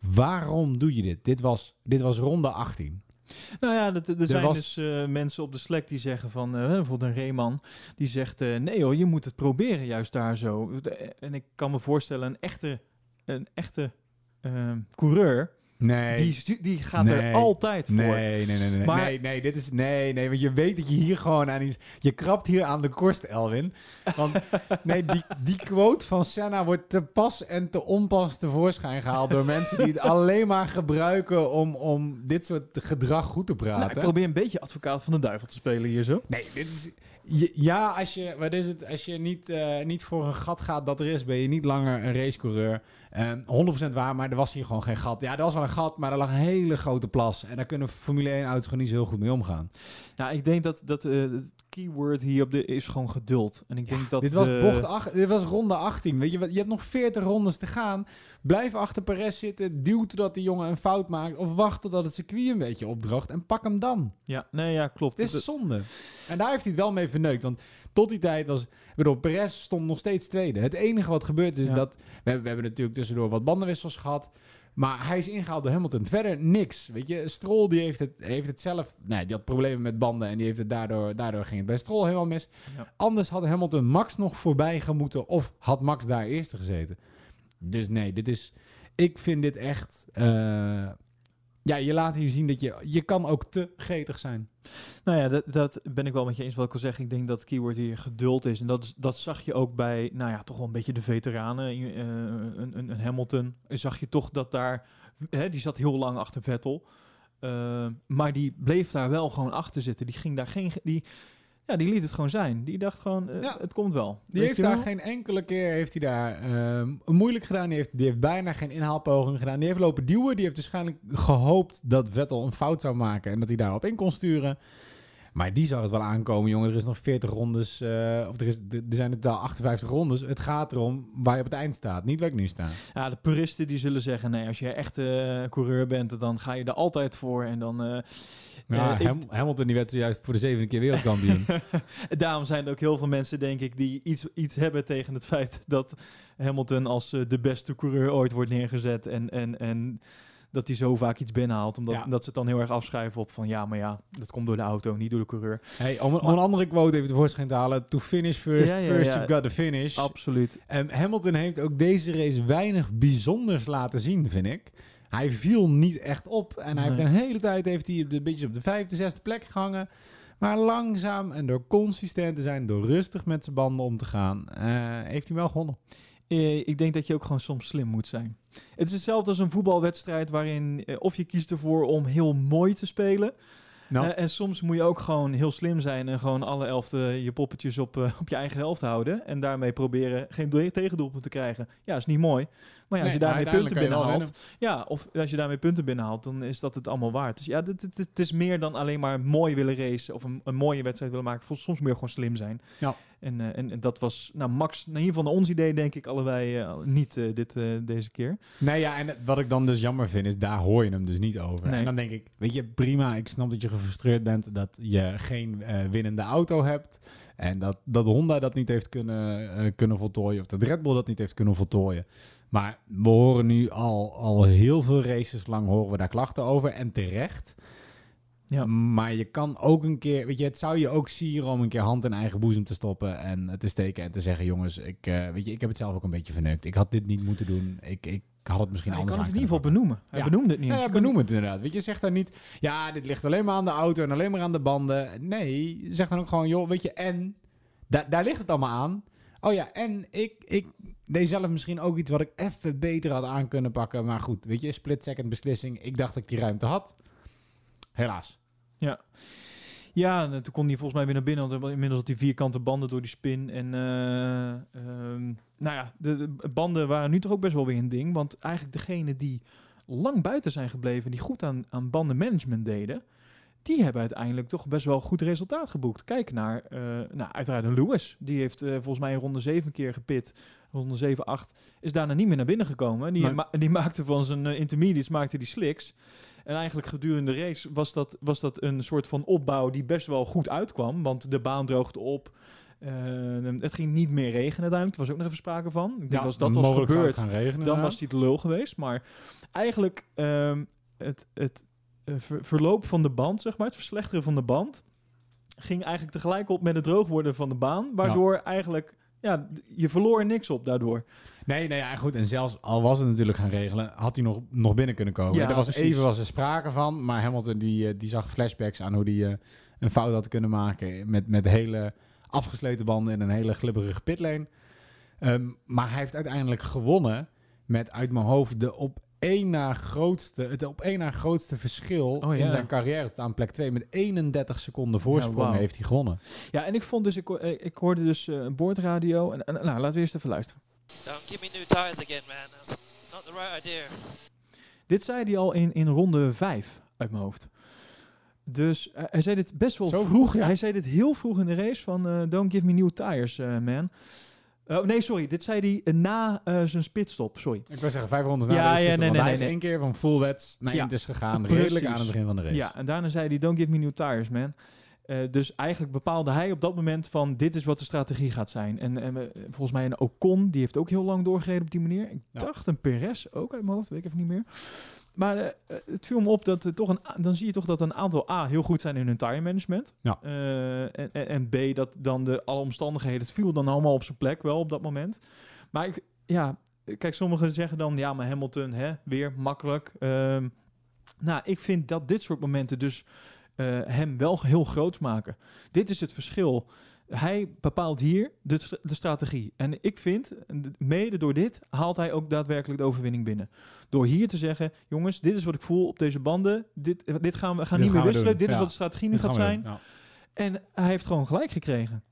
Waarom doe je dit? Dit was, dit was ronde 18. Nou ja, dat- er zijn was- dus eh, mensen op de Slack die zeggen van, eh, bijvoorbeeld een Reeman, die zegt, eh, nee hoor, je moet het proberen juist daar zo. En ik kan me voorstellen, een echte, een echte ehm, coureur, Nee. die, die gaat Nee. er altijd voor. Nee, nee, nee, nee. Maar- nee, nee, dit is... Nee, nee, want je weet dat je hier gewoon aan iets... Je krabt hier aan de korst, Elwin. Want nee, die, die quote van Senna wordt te pas en te onpas tevoorschijn gehaald... door mensen die het alleen maar gebruiken om, om dit soort gedrag goed te Nou, ik praten. probeer een beetje advocaat van de duivel te spelen hier zo. Nee, dit is... Ja, als je, wat is het, als je niet, eh, niet voor een gat gaat dat er is, ben je niet langer een racecoureur. Ehm 100% waar, maar er was hier gewoon geen gat. Ja, er was wel een gat, maar er lag een hele grote plas. En daar kunnen Formule 1 auto's gewoon niet zo heel goed mee omgaan. Nou, ik denk dat, dat eh, het keyword hier op de is gewoon geduld. En ik denk dat dit, was de- bocht dit was ronde 18. Weet je, wat, je hebt nog 40 rondes te gaan. Blijf achter Perez zitten. Duw totdat die jongen een fout maakt. Of wacht totdat het circuit een beetje opdroogt. En pak hem dan. Ja, nee, ja, klopt. Het is zonde. En daar heeft hij het wel mee verneukt. Want tot die tijd was... Ik bedoel, Perez stond nog steeds tweede. Het enige wat gebeurt is Ja. dat... We, we hebben natuurlijk tussendoor wat bandenwissels gehad. Maar hij is ingehaald door Hamilton. Verder niks. Weet je, Stroll die heeft, het, heeft het zelf... Nee, die had problemen met banden. En die heeft het daardoor... Daardoor ging het bij Stroll helemaal mis. Ja. Anders had Hamilton Max nog voorbij gemoeten. Of had Max daar eerste gezeten. Dus nee, dit is... Ik vind dit echt... eh, ja, je laat hier zien dat je... Je kan ook te gretig zijn. Nou ja, dat, dat ben ik wel met je eens wat ik al zeg. Ik denk dat het keyword hier geduld is. En dat, dat zag je ook bij, nou ja, toch wel een beetje de veteranen. Eh, een, een, een Hamilton zag je toch dat daar, hè, die zat heel lang achter Vettel. Eh, maar die bleef daar wel gewoon achter zitten. Die ging daar geen, die, ja, die liet het gewoon zijn. Die dacht gewoon, eh, Ja. het komt wel. Die Weet heeft daar wel? geen enkele keer heeft hij daar ehm, moeilijk gedaan. Die heeft, die heeft bijna geen inhaalpoging gedaan. Die heeft lopen duwen. Die heeft waarschijnlijk gehoopt dat Vettel een fout zou maken en dat hij daarop in kon sturen. Maar die zag het wel aankomen, jongen. Er is nog 40 rondes, eh, of er, is, er zijn in totaal 58 rondes. Het gaat erom waar je op het eind staat, niet waar ik nu sta. Ja, de puristen die zullen zeggen, nee, als je echt eh, coureur bent, dan ga je er altijd voor. En dan... Ja, eh, ik- Hamilton die werd zojuist voor de zevende keer wereldkampioen. Daarom zijn er ook heel veel mensen, denk ik, die iets, iets hebben tegen het feit dat Hamilton als eh, de beste coureur ooit wordt neergezet. En, en, en dat hij zo vaak iets binnenhaalt. Omdat Ja. dat ze het dan heel erg afschrijven op van ja, maar ja, dat komt door de auto, niet door de coureur. hey, om, een- om een andere quote even tevoorschijn te halen. To finish first, Ja, ja, first you've got to finish. Absoluut. Ehm, Hamilton heeft ook deze race weinig bijzonders laten zien, vind ik. Hij viel niet echt op. En hij heeft een hele tijd heeft hij op de, een beetje op de vijfde, zesde plek gehangen. Maar langzaam en door consistent te zijn, door rustig met zijn banden om te gaan, eh, heeft hij wel gewonnen. Eh, ik denk dat je ook gewoon soms slim moet zijn. Het is hetzelfde als een voetbalwedstrijd waarin eh, of je kiest ervoor om heel mooi te spelen. Nou, en soms moet je ook gewoon heel slim zijn en gewoon alle elfte je poppetjes op, op je eigen helft houden. En daarmee proberen geen do- tegendoelpunt te krijgen. Ja, is niet mooi. Maar ja, als nee, je daarmee punten binnenhaalt. Ja, of als je daarmee punten binnenhaalt, dan is dat het allemaal waard. Dus ja, dit- dit- dit- het is meer dan alleen maar mooi willen racen of een, een mooie wedstrijd willen maken. Vol- Soms je gewoon slim zijn. Ja. En, eh, en, en dat was, nou Max, in ieder geval naar ons idee denk ik allebei eh, niet eh, dit, deze keer. Nee, ja, en wat ik dan dus jammer vind, is daar hoor je hem dus niet over. Nee. En dan denk ik, weet je, prima, ik snap dat je gefrustreerd bent dat je geen winnende auto hebt. En dat, dat Honda dat niet heeft kunnen, kunnen voltooien, of dat Red Bull dat niet heeft kunnen voltooien. Maar we horen nu al, al heel veel races lang horen we daar klachten over, en terecht. Ja. Maar je kan ook een keer, weet je, het zou je ook sieren om een keer hand in eigen boezem te stoppen en te steken en te zeggen, jongens, ik, eh, weet je, ik heb het zelf ook een beetje verneukt. Ik had dit niet moeten doen. Ik, ik had het misschien Ja, je anders kan het in ieder geval benoemen. Hij Ja. benoemde het niet. Ja, kan- benoem het inderdaad. Weet je, zeg dan niet, ja, dit ligt alleen maar aan de auto en alleen maar aan de banden. Nee, zeg dan ook gewoon, joh, weet je, en da- daar ligt het allemaal aan. Oh ja, en ik, ik deed zelf misschien ook iets wat ik even beter had aan kunnen pakken. Maar goed, weet je, split second beslissing. Ik dacht dat ik die ruimte had. Helaas. Ja, en toen kon hij volgens mij weer naar binnen. Want inmiddels had hij vierkante banden door die spin. En eh, ehm, nou ja, de, de banden waren nu toch ook best wel weer een ding. Want eigenlijk degene die lang buiten zijn gebleven, die goed aan, aan bandenmanagement deden, die hebben uiteindelijk toch best wel goed resultaat geboekt. Kijk naar, eh, nou, uiteraard een Lewis. Die heeft eh, volgens mij in ronde 7 keer gepit. Ronde 7, 8. Is daarna niet meer naar binnen gekomen. Die, Nee. ma- die maakte van zijn eh, intermediates maakte die slicks. En eigenlijk gedurende de race was dat, was dat een soort van opbouw die best wel goed uitkwam. Want de baan droogde op. Het ging niet meer regenen uiteindelijk. Er was ook nog even sprake van. Ik denk als dat was gebeurd, gaan regenen, dan was hij de lul geweest. Maar eigenlijk ehm, het, het ver- verloop van de band, zeg maar, het verslechteren van de band, ging eigenlijk tegelijk op met het droog worden van de baan. Waardoor eigenlijk, ja, je verloor niks op daardoor. Nee, nee, ja, goed. En zelfs al was het natuurlijk gaan regelen, had hij nog, nog binnen kunnen komen. Ja, er was precies. even was er sprake van, maar Hamilton die, eh, die zag flashbacks aan hoe hij een fout had kunnen maken met, met hele afgesleten banden in een hele glibberige pitlane. Ehm, maar hij heeft uiteindelijk gewonnen met uit mijn hoofd de op één na grootste, het op één na grootste verschil Oh, ja. in zijn carrière tot aan plek 2. Met 31 seconden voorsprong heeft hij gewonnen. Ja, en ik vond dus, ik, eh, ik hoorde dus eh, een boordradio. En, en, nou, laten we eerst even luisteren. Don't give me new tires again, man. That's not the right idea. Dit zei hij al in, in ronde 5 uit mijn hoofd. Dus eh, hij zei dit best wel Zo vroeg. vroeg, ja. Hij zei dit heel vroeg in de race van don't give me new tires, man. Oh, nee, sorry. Dit zei hij eh, na eh, zijn pitstop. Sorry. Ik wil zeggen, vijf rondes na Ja, de ja, nee, nee, hij is één keer van full wets naar Ja, Intes gegaan, precies. redelijk aan het begin van de race. Ja, en daarna zei hij don't give me new tires, man. Eh, dus eigenlijk bepaalde hij op dat moment van dit is wat de strategie gaat zijn. En, en volgens mij een Ocon, die heeft ook heel lang doorgereden op die manier. Ik Ja. dacht een Perez ook uit mijn hoofd, weet ik even niet meer. Maar eh, eh, het viel me op dat er toch een, dan zie je toch dat een aantal A heel goed zijn in hun tire management. Ja. Eh, en, en, B dat dan de alle omstandigheden, het viel dan allemaal op zijn plek wel op dat moment. Maar ik, ja, kijk, sommigen zeggen dan ja, maar Hamilton, hè, weer makkelijk. Ehm, nou, ik vind dat dit soort momenten dus hem wel heel groot maken. Dit is het verschil. Hij bepaalt hier de, de strategie. En ik vind, mede door dit, haalt hij ook daadwerkelijk de overwinning binnen. Door hier te zeggen, jongens, dit is wat ik voel op deze banden. Dit, dit gaan we gaan Dit niet meer gaan wisselen. Dit is wat de strategie nu gaat zijn. ja. En hij heeft gewoon gelijk gekregen.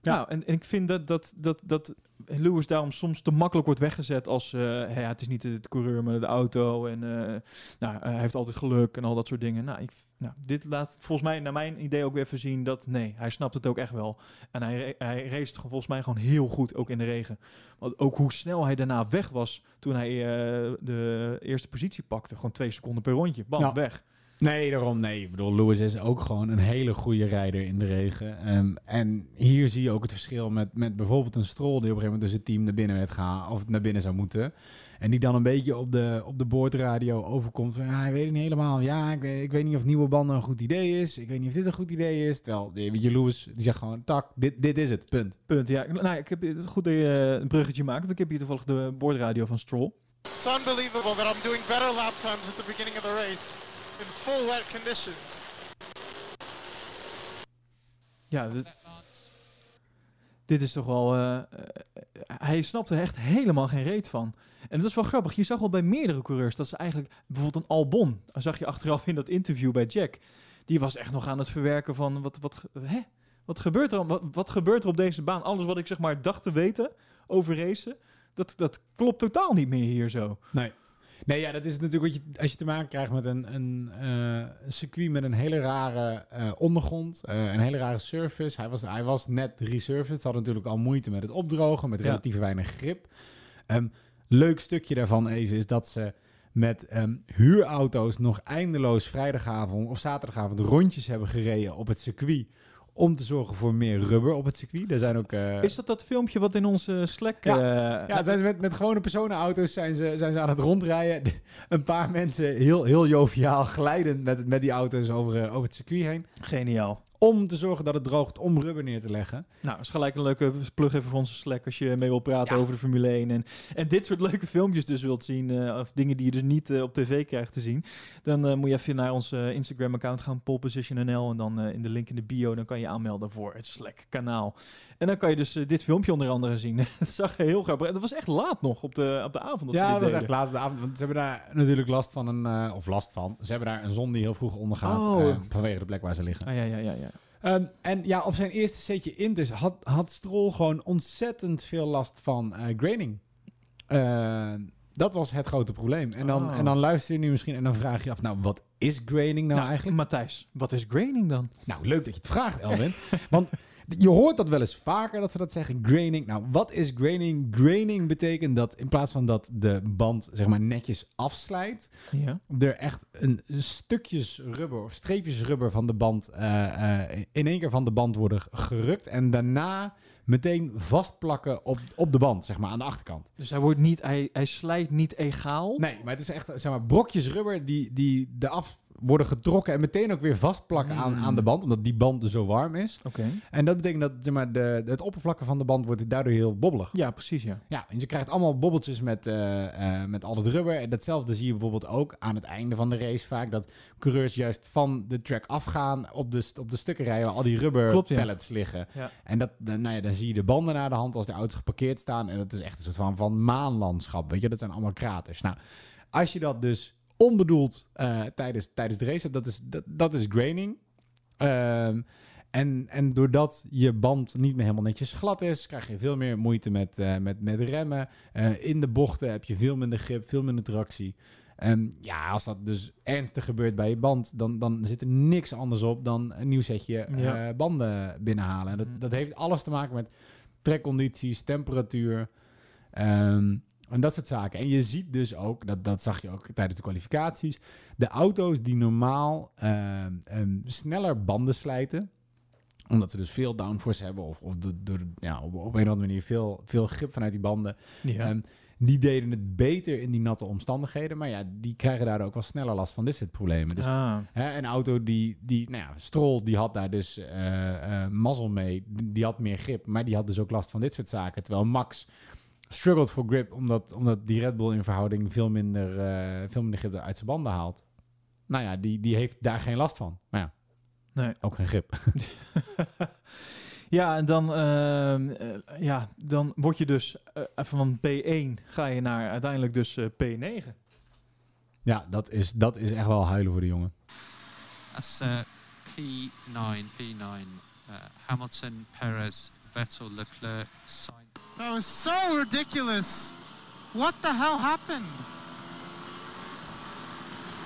Ja. Nou, en, en ik vind dat, dat, dat, dat Lewis daarom soms te makkelijk wordt weggezet als... eh, hey, ja, het is niet de, de coureur, maar de auto. En eh, nou, hij heeft altijd geluk en al dat soort dingen. Nou, ik, nou, dit laat volgens mij, naar mijn idee, ook weer even zien dat... Nee, hij snapt het ook echt wel. En hij, hij race gewoon volgens mij gewoon heel goed, ook in de regen. Want ook hoe snel hij daarna weg was toen hij eh, de eerste positie pakte. Gewoon twee seconden per rondje. Bam, Ja. weg. Nee, daarom nee. Ik bedoel, Lewis is ook gewoon een hele goede rijder in de regen. Ehm, en hier zie je ook het verschil met, met bijvoorbeeld een Stroll die op een gegeven moment dus het team naar binnen werd gaan of naar binnen zou moeten. En die dan een beetje op de, op de boordradio overkomt van, ja, ik weet het niet helemaal. Ja, ik weet, ik weet niet of nieuwe banden een goed idee is. Ik weet niet of dit een goed idee is. Terwijl, weet je, Lewis, die zegt gewoon, tak, dit, dit is het, punt. Punt. Ja, nou, ik heb goed dat je eh, een bruggetje maakt. Want ik heb hier toevallig de boordradio van Stroll. It's unbelievable that I'm doing better lap times at the beginning of the race in full wet conditions. Ja, dit, dit is toch wel... eh, eh, hij snapte er echt helemaal geen reet van. En dat is wel grappig. Je zag al bij meerdere coureurs dat ze eigenlijk... Bijvoorbeeld een Albon, dat zag je achteraf in dat interview bij Jack. Die was echt nog aan het verwerken van... Wat, wat, hè? Wat, gebeurt er, wat, wat gebeurt er op deze baan? Alles wat ik zeg maar dacht te weten over racen... Dat, dat klopt totaal niet meer hier zo. Nee. Nee, ja, dat is natuurlijk wat je als je te maken krijgt met een, een, eh, een circuit met een hele rare eh, ondergrond, eh, een hele rare surface. Hij was, hij was net resurfaced, had natuurlijk al moeite met het opdrogen, met Ja. relatief weinig grip. Ehm, leuk stukje daarvan even is dat ze met ehm, huurauto's nog eindeloos vrijdagavond of zaterdagavond rondjes hebben gereden op het circuit om te zorgen voor meer rubber op het circuit. Er zijn ook... eh, Is dat dat filmpje wat in onze Slack... Ja. eh, ja, zijn ze met, met gewone personenauto's zijn ze, zijn ze aan het rondrijden. Een paar mensen heel, heel joviaal glijdend met, met die auto's over, eh, over het circuit heen. Geniaal. Om te zorgen dat het droogt om rubber neer te leggen. Nou, is gelijk een leuke plug even voor onze Slack als je mee wil praten Ja. over de Formule 1. En, en dit soort leuke filmpjes dus wilt zien, eh, of dingen die je dus niet eh, op tv krijgt te zien. Dan eh, moet je even naar ons Instagram-account gaan, polepositionnl. En dan eh, in de link in de bio, dan kan je aanmelden voor het Slack-kanaal. En dan kan je dus dit filmpje onder andere zien. dat zag er heel grappig. En dat was echt laat nog op de, op de avond dat ja, dat was echt laat op de avond. Want ze hebben daar natuurlijk last van een... eh, of last van. Ze hebben daar een zon die heel vroeg ondergaat. Oh. vanwege de plek waar ze liggen. Ah, ja, ja, ja, ja. Ehm, en ja, op zijn eerste setje Inters had, had Stroll gewoon ontzettend veel last van eh graining. Eh, dat was het grote probleem. En dan, Oh. en dan luister je nu misschien en dan vraag je je af, nou, wat is graining nou Nou, eigenlijk? Matthijs, wat is graining dan? Nou, leuk dat je het vraagt, Elwin. Want je hoort dat wel eens vaker, dat ze dat zeggen, graining. Nou, wat is graining? Graining betekent dat in plaats van dat de band, zeg maar, netjes afslijt, Ja. er echt een, een stukjes rubber of streepjes rubber van de band eh, eh, in één keer van de band worden gerukt en daarna meteen vastplakken op, op de band, zeg maar, aan de achterkant. Dus hij, wordt niet, hij, hij slijt niet egaal. Nee, maar het is echt, zeg maar, brokjes rubber die, die eraf worden getrokken en meteen ook weer vastplakken aan, Mm. aan de band, omdat die band dus zo warm is. Oké. En dat betekent dat zeg maar, de, het oppervlakte van de band wordt daardoor heel bobbelig. Ja, precies, ja. Ja, en je krijgt allemaal bobbeltjes met, eh, eh, met al het rubber. En datzelfde zie je bijvoorbeeld ook aan het einde van de race vaak. Dat coureurs juist van de track afgaan op de, op de stukken rijden waar al die rubber Klopt, ja. pellets liggen. Ja. En dat, dan, nou ja, dan zie je de banden naar de hand als de auto's geparkeerd staan. En dat is echt een soort van, van maanlandschap. Weet je, dat zijn allemaal kraters. Nou, als je dat dus onbedoeld eh, tijdens, tijdens de race hebt, dat is, dat, dat is graining. Ehm, en, en doordat je band niet meer helemaal netjes glad is, krijg je veel meer moeite met, eh, met, met remmen. Eh, in de bochten heb je veel minder grip, veel minder tractie. En ja, als dat dus ernstig gebeurt bij je band, dan, dan zit er niks anders op dan een nieuw setje Ja. banden binnenhalen. En dat, Mhm. dat heeft alles te maken met trekcondities, temperatuur. ehm, en dat soort zaken. En je ziet dus ook, dat, dat zag je ook tijdens de kwalificaties, de auto's die normaal ehm, ehm, sneller banden slijten, omdat ze dus veel downforce hebben of, of door, door, ja, op, op een of andere manier veel, veel grip vanuit die banden, ja. Ehm, die deden het beter in die natte omstandigheden. Maar ja, die krijgen daardoor ook wel sneller last van dit soort problemen. Dus ah. hè, een auto die, die nou ja, Stroll, die had daar dus eh, eh, mazzel mee. Die had meer grip, maar die had dus ook last van dit soort zaken. Terwijl Max struggled for grip, omdat, omdat die Red Bull in verhouding veel minder, eh, veel minder grip uit zijn banden haalt. Nou ja, die, die heeft daar geen last van. Maar ja, Nee. ook geen grip. Ja, en dan, ehm, eh, ja, dan word je dus eh, van P1 ga je naar uiteindelijk dus eh, P9. ja, dat is, dat is echt wel huilen voor de jongen. That's uh, P9, P9. Uh, Hamilton, Perez, Vettel, Leclerc, Sainz. That was so ridiculous. What the hell happened?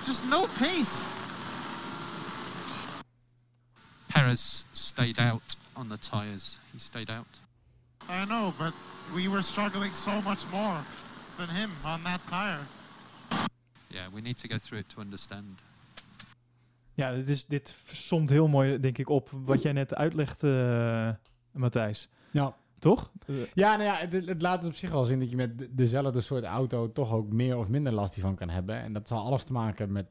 Just no pace. Perez stayed out on the tyres. He stayed out. I know, but we were struggling so much more than him on that tire. Yeah, we need to go through it to understand. Ja, dit, is, dit somt heel mooi, denk ik, op wat jij net uitlegt, eh, Matthijs. Ja. Toch? Ja, nou ja, het, het laat dus op zich wel zien dat je met de- dezelfde soort auto toch ook meer of minder last hiervan kan hebben. En dat zal alles te maken met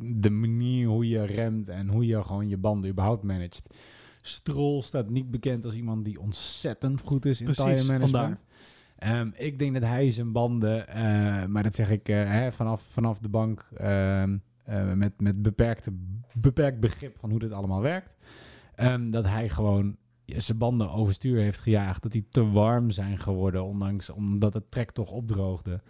de manier hoe je remt en hoe je gewoon je banden überhaupt managt. Stroll staat niet bekend als iemand die ontzettend goed is in Precies, tire management. Ehm, ik denk dat hij zijn banden, eh, maar dat zeg ik eh, hè, vanaf, vanaf de bank ehm, eh, met, met beperkte, beperkt begrip van hoe dit allemaal werkt. ehm, dat hij gewoon zijn banden overstuur heeft gejaagd. Dat die te warm zijn geworden, ondanks omdat het trek toch opdroogde.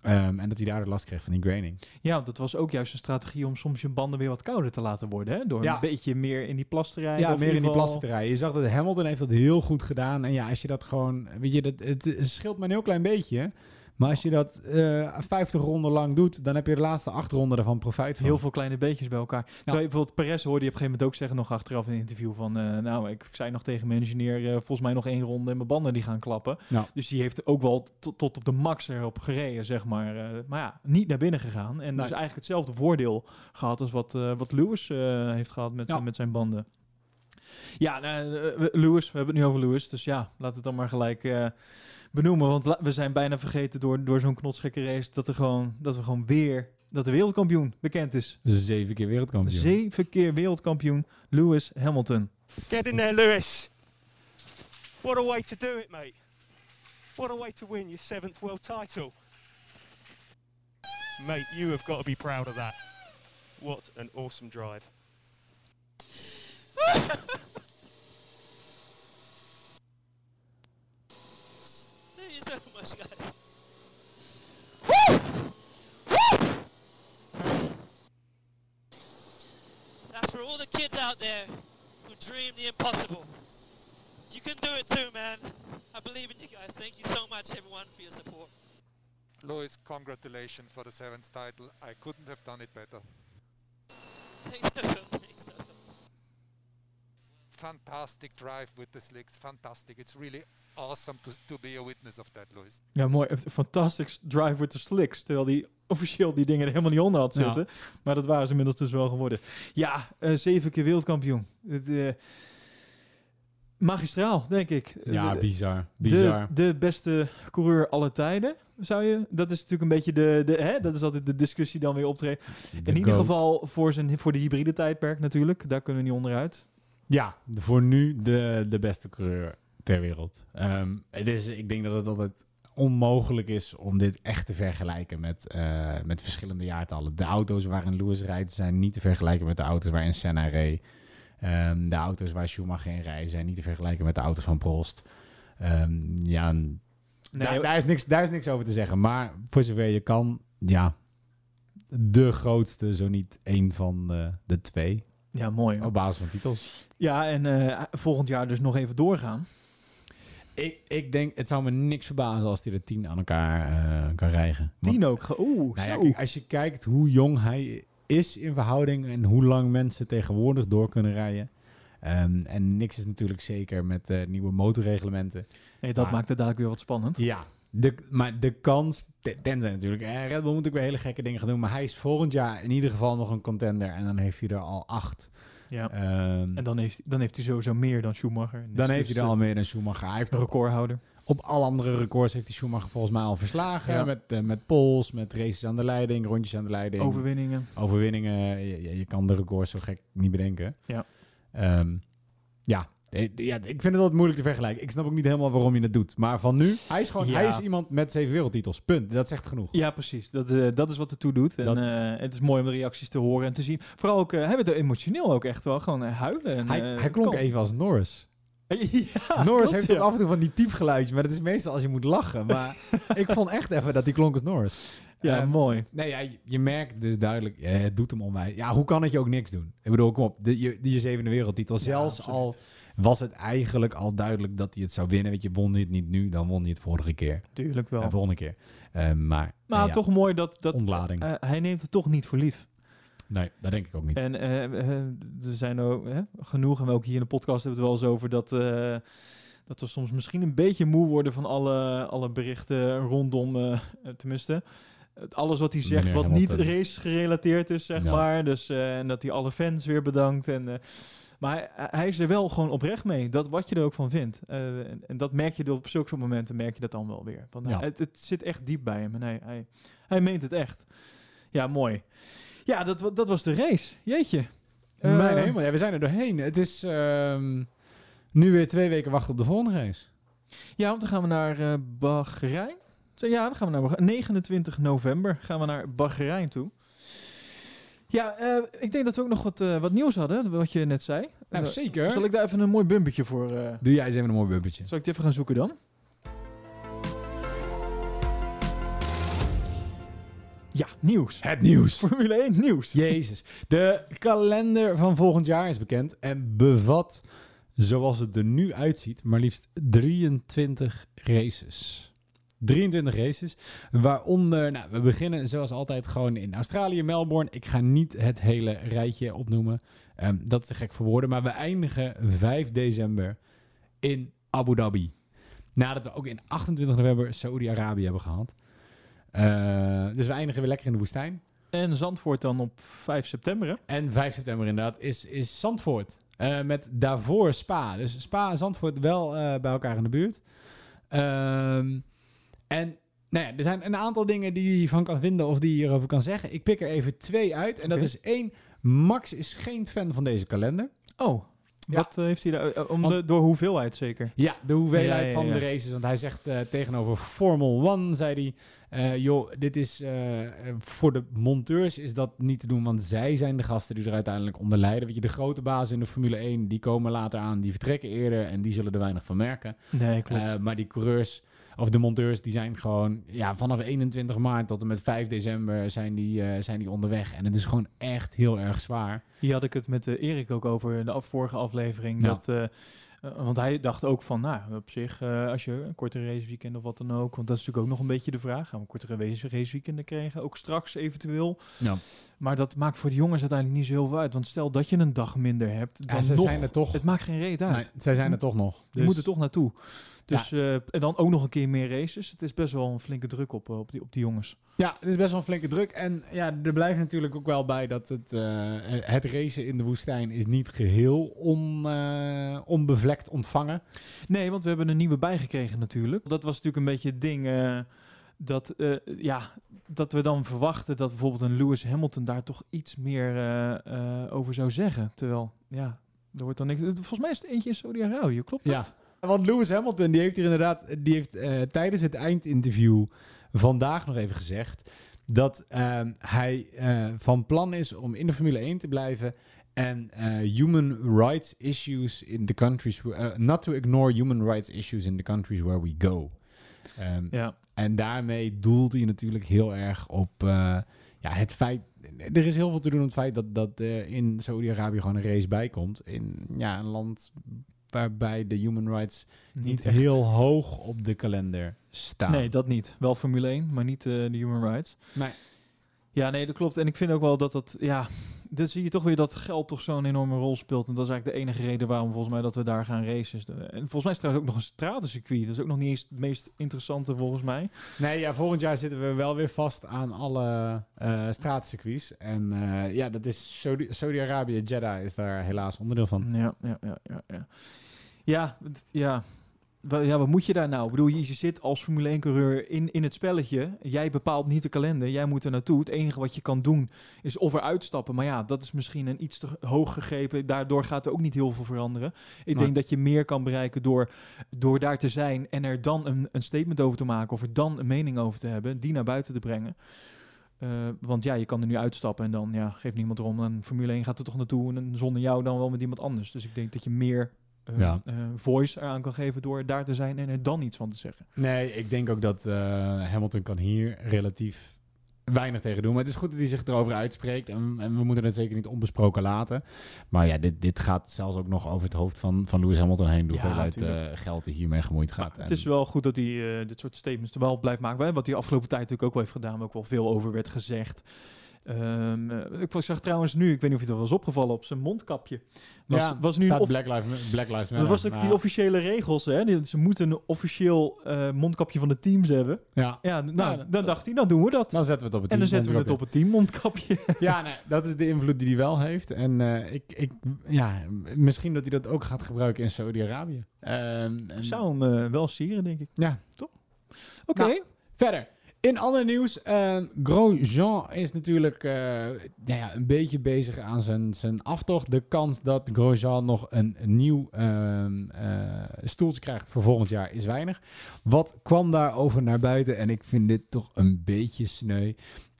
Ehm, en dat hij daardoor last kreeg van die graining. Ja, dat was ook juist een strategie om soms je banden weer wat kouder te laten worden. Hè? Door Ja. een beetje meer in die plas te rijden. Ja, meer in die plassen te rijden. Je zag dat Hamilton heeft dat heel goed gedaan. En ja, als je dat gewoon... Weet je, dat, het, het scheelt maar een heel klein beetje. Maar als je dat eh 50 ronden lang doet... dan heb je de laatste acht ronden ervan profijt van. Heel veel kleine beetjes bij elkaar. Terwijl je bijvoorbeeld Perez hoorde je op een gegeven moment ook zeggen nog achteraf in een interview van... eh, nou, ik zei nog tegen mijn engineer, eh, volgens mij nog één ronde en mijn banden die gaan klappen. Ja. Dus die heeft ook wel tot, tot op de max erop gereden, zeg maar. Maar ja, niet naar binnen gegaan. En dus eigenlijk hetzelfde voordeel gehad als wat, wat Lewis heeft gehad met, Ja. met zijn banden. Ja, nou, Lewis, we hebben het nu over Lewis. Dus ja, laat het dan maar gelijk benoemen. Want we zijn bijna vergeten door, door zo'n knotsgekke race... Dat, er gewoon, dat we gewoon weer... Dat de wereldkampioen bekend is. Zeven keer wereldkampioen. Zeven keer wereldkampioen Lewis Hamilton. Get in there, Lewis. What a way to do it, mate. What a way to win your seventh world title. Mate, you have got to be proud of that. What an awesome drive. so much, guys. Woo! Woo! That's for all the kids out there who dream the impossible. You can do it too, man. I believe in you guys. Thank you so much, everyone, for your support. Lewis, congratulations for the seventh title. I couldn't have done it better. Thanks. Fantastic drive with the slicks. Fantastic. It's really awesome to, to be a witness of that, Lewis. Ja, mooi. Een Fantastic drive with the slicks. Terwijl die officieel die dingen er helemaal niet onder had Ja. zitten. Maar dat waren ze inmiddels dus wel geworden. Ja, eh, zeven keer wereldkampioen. Het, eh, magistraal, denk ik. Ja, De- bizar. De, Bizar. de beste coureur aller tijden, zou je... Dat is natuurlijk een beetje de... de hè? Dat is altijd de discussie dan weer optreedt. De In ieder goat. geval voor, zijn, voor de hybride tijdperk natuurlijk. Daar kunnen we niet onderuit. Ja, voor nu de, de beste coureur ter wereld. Ehm, het is, ik denk dat het altijd onmogelijk is om dit echt te vergelijken met, eh, met verschillende jaartallen. De auto's waarin Lewis rijdt zijn niet te vergelijken met de auto's waarin Senna reed. Ehm, de auto's waar Schumacher in rijdt zijn niet te vergelijken met de auto's van Prost. Ehm, ja, daar, is niks, daar is niks over te zeggen. Maar voor zover je kan, ja, de grootste, zo niet één van de, de twee. Ja, mooi. Op basis van titels. Ja, en eh, volgend jaar dus nog even doorgaan. Ik, ik denk, het zou me niks verbazen als hij er tien aan elkaar eh, kan rijgen. Want- Tien ook. Oeh, nou ja, zo. kijk, als je kijkt hoe jong hij is in verhouding en hoe lang mensen tegenwoordig door kunnen rijden. Ehm, en niks is natuurlijk zeker met eh, nieuwe motorreglementen. Nee, dat Maar- maakt het dadelijk weer wat spannend. Ja, de, maar de kans, te- tenzij natuurlijk, eh, Red Bull moet ook weer hele gekke dingen gaan doen. Maar hij is volgend jaar in ieder geval nog een contender en dan heeft hij er al acht. Ja. Ehm, En dan heeft, dan heeft hij sowieso meer dan Schumacher. Dus- dan heeft dus, hij er eh, al meer dan Schumacher. Hij heeft de recordhouder. Op alle andere records heeft hij Schumacher volgens mij al verslagen. Ja. Met, eh, met poles, met races aan de leiding, rondjes aan de leiding. Overwinningen. Overwinningen. Je, je- je kan de records zo gek niet bedenken. Ja. Ehm, ja. Ja, ik vind het altijd moeilijk te vergelijken. Ik snap ook niet helemaal waarom je het doet. Maar van nu, hij is gewoon Ja. hij is iemand met zeven wereldtitels. Punt. Dat zegt genoeg. Ja, precies. Dat, eh, dat is wat het toe doet. En Dat- eh, het is mooi om de reacties te horen en te zien. Vooral ook, uh, hij werd er emotioneel ook echt wel. Gewoon huilen. En, hij, hij klonk even als Norris. ja, Norris heeft ja. ook af en toe van die piepgeluidjes. Maar dat is meestal als je moet lachen. Maar ik vond echt even dat hij klonk als Norris. Ja, Ehm, mooi. Nee, ja, je- merkt dus duidelijk, het doet hem onwijs. Ja, hoe kan het je ook niks doen? Ik bedoel, kom op, de, je, die zevende wereldtitel. Zelfs al was het eigenlijk al duidelijk dat hij het zou winnen. Weet je, won hij het niet nu, dan won hij het vorige keer. Tuurlijk wel. En volgende keer. Ehm, maar, Maar ja, toch mooi dat, dat ontlading. eh, hij neemt het toch niet voor lief. nee, dat denk ik ook niet. En eh, eh, er zijn ook genoeg, en we ook hier in de podcast hebben we het wel eens over, dat, eh, dat we soms misschien een beetje moe worden van alle, alle berichten rondom, eh, tenminste, alles wat hij zegt Meneer wat niet race gerelateerd is, zeg Ja. maar. Dus, eh, en dat hij alle fans weer bedankt. En, eh, maar hij, hij is er wel gewoon oprecht mee, dat wat je er ook van vindt. Eh, en, en dat merk je op zulke momenten, merk je dat dan wel weer. Want Ja. hij- het, het zit echt diep bij hem en hij, hij, hij meent het echt. Ja, mooi. Ja, dat, dat was de race. Jeetje. Eh, Mijn hemel, ja, we zijn er doorheen. Het is ehm, nu weer twee weken wachten op de volgende race. Ja, want dan gaan we naar eh Bahrein. Zo, Ja, dan gaan we naar Bahrein. 29 november gaan we naar Bahrein toe. Ja, eh, ik denk dat we ook nog wat, eh, wat nieuws hadden, wat je net zei. Nou, Eh, zeker. Zal ik daar even een mooi bumpertje voor... eh, Doe jij eens even een mooi bumpertje. zal ik die even gaan zoeken dan? Ja, nieuws. Het nieuws. Formule 1 nieuws. Jezus. De kalender van volgend jaar is bekend en bevat, zoals het er nu uitziet, maar liefst 23 races. 23 races, waaronder, nou, we beginnen zoals altijd gewoon in Australië, Melbourne. Ik ga niet het hele rijtje opnoemen, Ehm, dat is te gek voor woorden, maar we eindigen 5 december in Abu Dhabi. Nadat we ook in 28 november Saoedi-Arabië hebben gehad. Eh, dus we eindigen weer lekker in de woestijn. En Zandvoort dan op 5 september, hè? En 5 september inderdaad is, is Zandvoort. Eh, met daarvoor Spa. Dus Spa en Zandvoort wel eh, bij elkaar in de buurt. Ehm, en nou ja, er zijn een aantal dingen die je van kan vinden of die je hierover kan zeggen. Ik pik er even twee uit. En dat is één. Max is geen fan van deze kalender. Oh, Ja. wat eh, heeft hij daar... eh, om de, door hoeveelheid zeker? Ja, de hoeveelheid Ja, ja, van de races. Want hij zegt eh, tegenover Formel 1, zei hij... joh, dit is... voor de monteurs is dat niet te doen, want zij zijn de gasten die er uiteindelijk onder lijden. Weet je, de grote bazen in de Formule 1, die komen later aan, die vertrekken eerder en die zullen er weinig van merken. Nee, klopt. Maar die coureurs, of de monteurs, die zijn gewoon... Ja, vanaf 21 maart tot en met 5 december zijn die, eh, zijn die onderweg. En het is gewoon echt heel erg zwaar. Hier had ik het met eh, Erik ook over in de af- vorige aflevering. Ja. Dat, eh, want hij dacht ook van, nou, op zich, als je een kortere raceweekend of wat dan ook, want dat is natuurlijk ook nog een beetje de vraag. Gaan we kortere race- raceweekenden krijgen, ook straks eventueel. Ja. Maar dat maakt voor de jongens uiteindelijk niet zo heel veel uit. Want stel dat je een dag minder hebt, Ja, dan ze nog, zijn er toch. het maakt geen reet uit. Nee, zij zijn er toch nog. Je Dus- moet er toch naartoe. Dus, eh, en dan ook nog een keer meer races. Het is best wel een flinke druk op, eh, op, die, op die jongens. Ja, het is best wel een flinke druk. En ja, er blijft natuurlijk ook wel bij dat het, eh, het racen in de woestijn is niet geheel on, onbevlekt ontvangen. Nee, want we hebben een nieuwe bijgekregen natuurlijk. Dat was natuurlijk een beetje het ding. dat, ja, dat we dan verwachten dat bijvoorbeeld een Lewis Hamilton daar toch iets meer over zou zeggen. Terwijl, ja, er wordt dan niks. Volgens mij is het eentje in Saudi-Arabië, klopt dat? Ja. Want Lewis Hamilton, die heeft hier inderdaad, die heeft eh, tijdens het eindinterview vandaag nog even gezegd dat ehm, hij eh, van plan is om in de Formule 1 te blijven en eh, human rights issues in the countries, not to ignore human rights issues in the countries where we go. Ehm, Ja. En daarmee doelt hij natuurlijk heel erg op ja, het feit. Er is heel veel te doen op het feit dat, dat in Saudi-Arabië gewoon een race bij komt. In ja, een land waarbij de human rights niet, heel hoog op de kalender staan. Nee, dat niet. Wel Formule 1, maar niet eh, de human rights. Nee. Ja, nee, dat klopt. En ik vind ook wel dat dat, ja, dan zie je toch weer dat geld toch zo'n enorme rol speelt. En dat is eigenlijk de enige reden waarom volgens mij dat we daar gaan racen. En volgens mij is het trouwens ook nog een stratencircuit. Dat is ook nog niet eens het meest interessante volgens mij. Nee, ja, volgend jaar zitten we wel weer vast aan alle eh straatcircuits. En eh, ja, dat is Saudi- Saudi-Arabië, Jeddah is daar helaas onderdeel van. Ja, ja, ja, ja. Ja, ja, ja. Ja, wat moet je daar nou? Ik bedoel, je, zit als Formule 1-coureur in, in het spelletje. Jij bepaalt niet de kalender. Jij moet er naartoe. Het enige wat je kan doen is of er uitstappen. Maar ja, dat is misschien een iets te hoog gegrepen. Daardoor gaat er ook niet heel veel veranderen. Ik denk dat je meer kan bereiken door, door daar te zijn... en er dan een, een statement over te maken... of er dan een mening over te hebben... die naar buiten te brengen. Eh, want ja, je kan er nu uitstappen en dan ja, geeft niemand erom. En Formule 1 gaat er toch naartoe en zonder jou dan wel met iemand anders. Dus ik denk dat je meer eh, Ja. eh, voice eraan kan geven door daar te zijn en er dan iets van te zeggen. Nee, ik denk ook dat eh, Hamilton kan hier relatief weinig tegen doen. Maar het is goed dat hij zich erover uitspreekt. En, en we moeten het zeker niet onbesproken laten. Maar ja, dit, dit gaat zelfs ook nog over het hoofd van, van Lewis Hamilton heen. Ja, tuurlijk. eh, geld die hiermee gemoeid gaat. Het is wel goed dat hij dit soort statements er wel blijft maken. Wat hij afgelopen tijd natuurlijk ook wel heeft gedaan, ook wel veel over werd gezegd. Ehm, eh, ik zag trouwens nu, ik weet niet of je dat was opgevallen, op zijn mondkapje. Was, ja, was nu staat Black Lives, Black Lives Matter. dat was ook die officiële regels, hè? Die- Ze moeten een officieel eh, mondkapje van de teams hebben. Ja, Ja, nou, Nou, dan dacht hij, nou doen we dat. dan zetten we het op het en dan team- zetten we het op het teammondkapje. Ja, nee, dat is de invloed die hij wel heeft. En eh, ik, ik, ja, misschien dat hij dat ook gaat gebruiken in Saudi-Arabië. En- Zou hem wel sieren, denk ik. Ja. Oké. Nou, Verder. In ander nieuws, eh, Grosjean is natuurlijk eh, nou ja, een beetje bezig aan zijn, zijn aftocht. De kans dat Grosjean nog een, nieuw ehm, eh, stoeltje krijgt voor volgend jaar is weinig. Wat kwam daarover naar buiten? En ik vind dit toch een beetje sneu.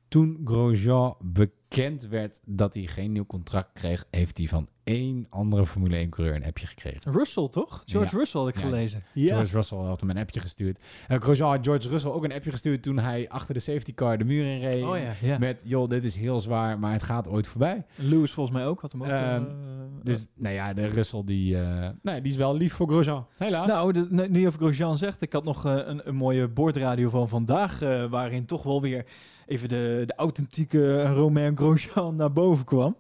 Toen Grosjean bekend werd dat hij geen nieuw contract kreeg, heeft hij van één andere Formule 1-coureur een appje gekregen. Russell, toch? George Ja. Russell had ik Ja, gelezen. George Russell had hem een appje gestuurd. En Grosjean had George Russell ook een appje gestuurd toen hij achter de safety car de muur in reed. Oh ja, ja. Met, joh, dit is heel zwaar, maar het gaat ooit voorbij. Lewis volgens mij ook. Had hem ook. Ehm, eh, Dus, nou ja, de Russell, die, eh, nee, die is wel lief voor Grosjean. Helaas. Nou, de, nu- over Grosjean zegt, ik had nog eh, een, een mooie boordradio van vandaag, eh, waarin toch wel weer even de, de authentieke Romain Grosjean naar boven kwam.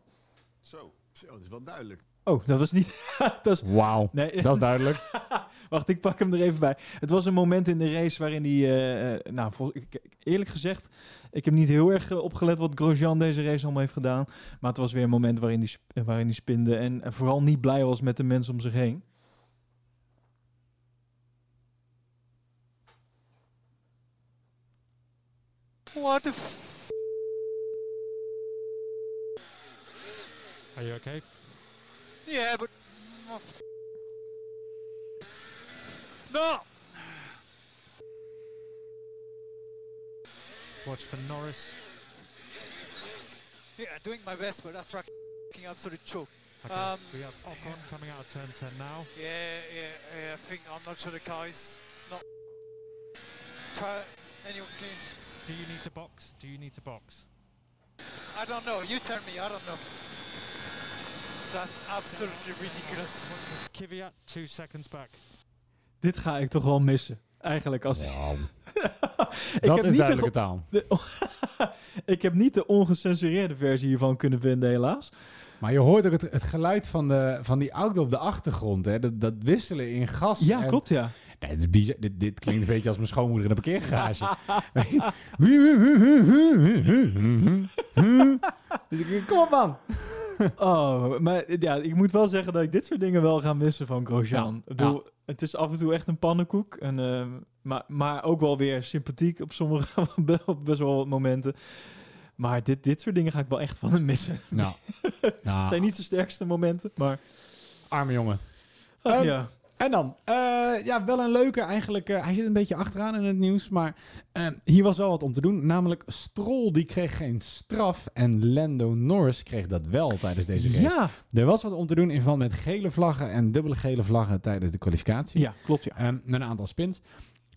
Zo, zo, dat is wel duidelijk. Oh, dat was niet... dat is, Wauw, nee, dat is duidelijk. Wacht, ik pak hem er even bij. Het was een moment in de race waarin hij... eh, eh, nou, vol- eerlijk gezegd, ik heb niet heel erg eh, opgelet wat Grosjean deze race allemaal heeft gedaan. Maar het was weer een moment waarin hij, sp- waarin hij spinde en, en vooral niet blij was met de mensen om zich heen. What the f- Are you okay? Yeah, but... f- No! Watch for Norris. Yeah, doing my best, but that's fucking absolute choke. Okay. Um, we have Ocon coming out of turn 10 now. Yeah, yeah, yeah, I think I'm not sure the car is not... Try... Anyone can... Do you need to box? Do you need to box? I don't know, you tell me, I don't know. That's absolutely ridiculous. Kvyat, two seconds back. Dit ga ik toch wel missen. Eigenlijk als... Ik dat heb is niet duidelijke de, taal. de- ik heb niet de ongecensureerde versie hiervan kunnen vinden, helaas. Maar je hoort ook het, het geluid van, de, van die auto op de achtergrond. Hè? Dat, dat wisselen in gas. Ja, en- klopt, ja. Nee, het is bizar. Dit, dit klinkt een beetje als mijn schoonmoeder in een parkeergarage. Dus Kom op, man. Oh, maar ja, ik moet wel zeggen dat ik dit soort dingen wel ga missen van Grosjean. Ja, het is af en toe echt een pannenkoek. En, ehm, maar, maar ook wel weer sympathiek op sommige op best wel wat momenten. Maar dit, dit soort dingen ga ik wel echt van hem missen. Nou, Het zijn niet zijn sterkste momenten, maar... arme jongen. Ach, Ehm, ja. En dan, eh, ja, wel een leuke eigenlijk. eh, hij zit een beetje achteraan in het nieuws, maar eh, hier was wel wat om te doen. Namelijk Stroll, die kreeg geen straf en Lando Norris kreeg dat wel tijdens deze race. Ja, Er was wat om te doen in verband met gele vlaggen en dubbele gele vlaggen tijdens de kwalificatie. ja, klopt, ja. Ehm, met een aantal spins.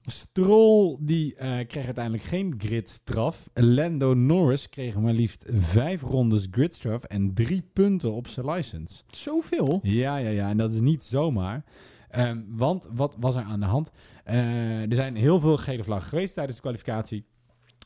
Stroll die kreeg uiteindelijk geen gridstraf. Lando Norris kreeg maar liefst vijf rondes gridstraf en drie punten op zijn license. Zoveel? Ja, ja, ja. En dat is niet zomaar. Ehm, want wat was er aan de hand? Eh, er zijn heel veel gele vlaggen geweest tijdens de kwalificatie.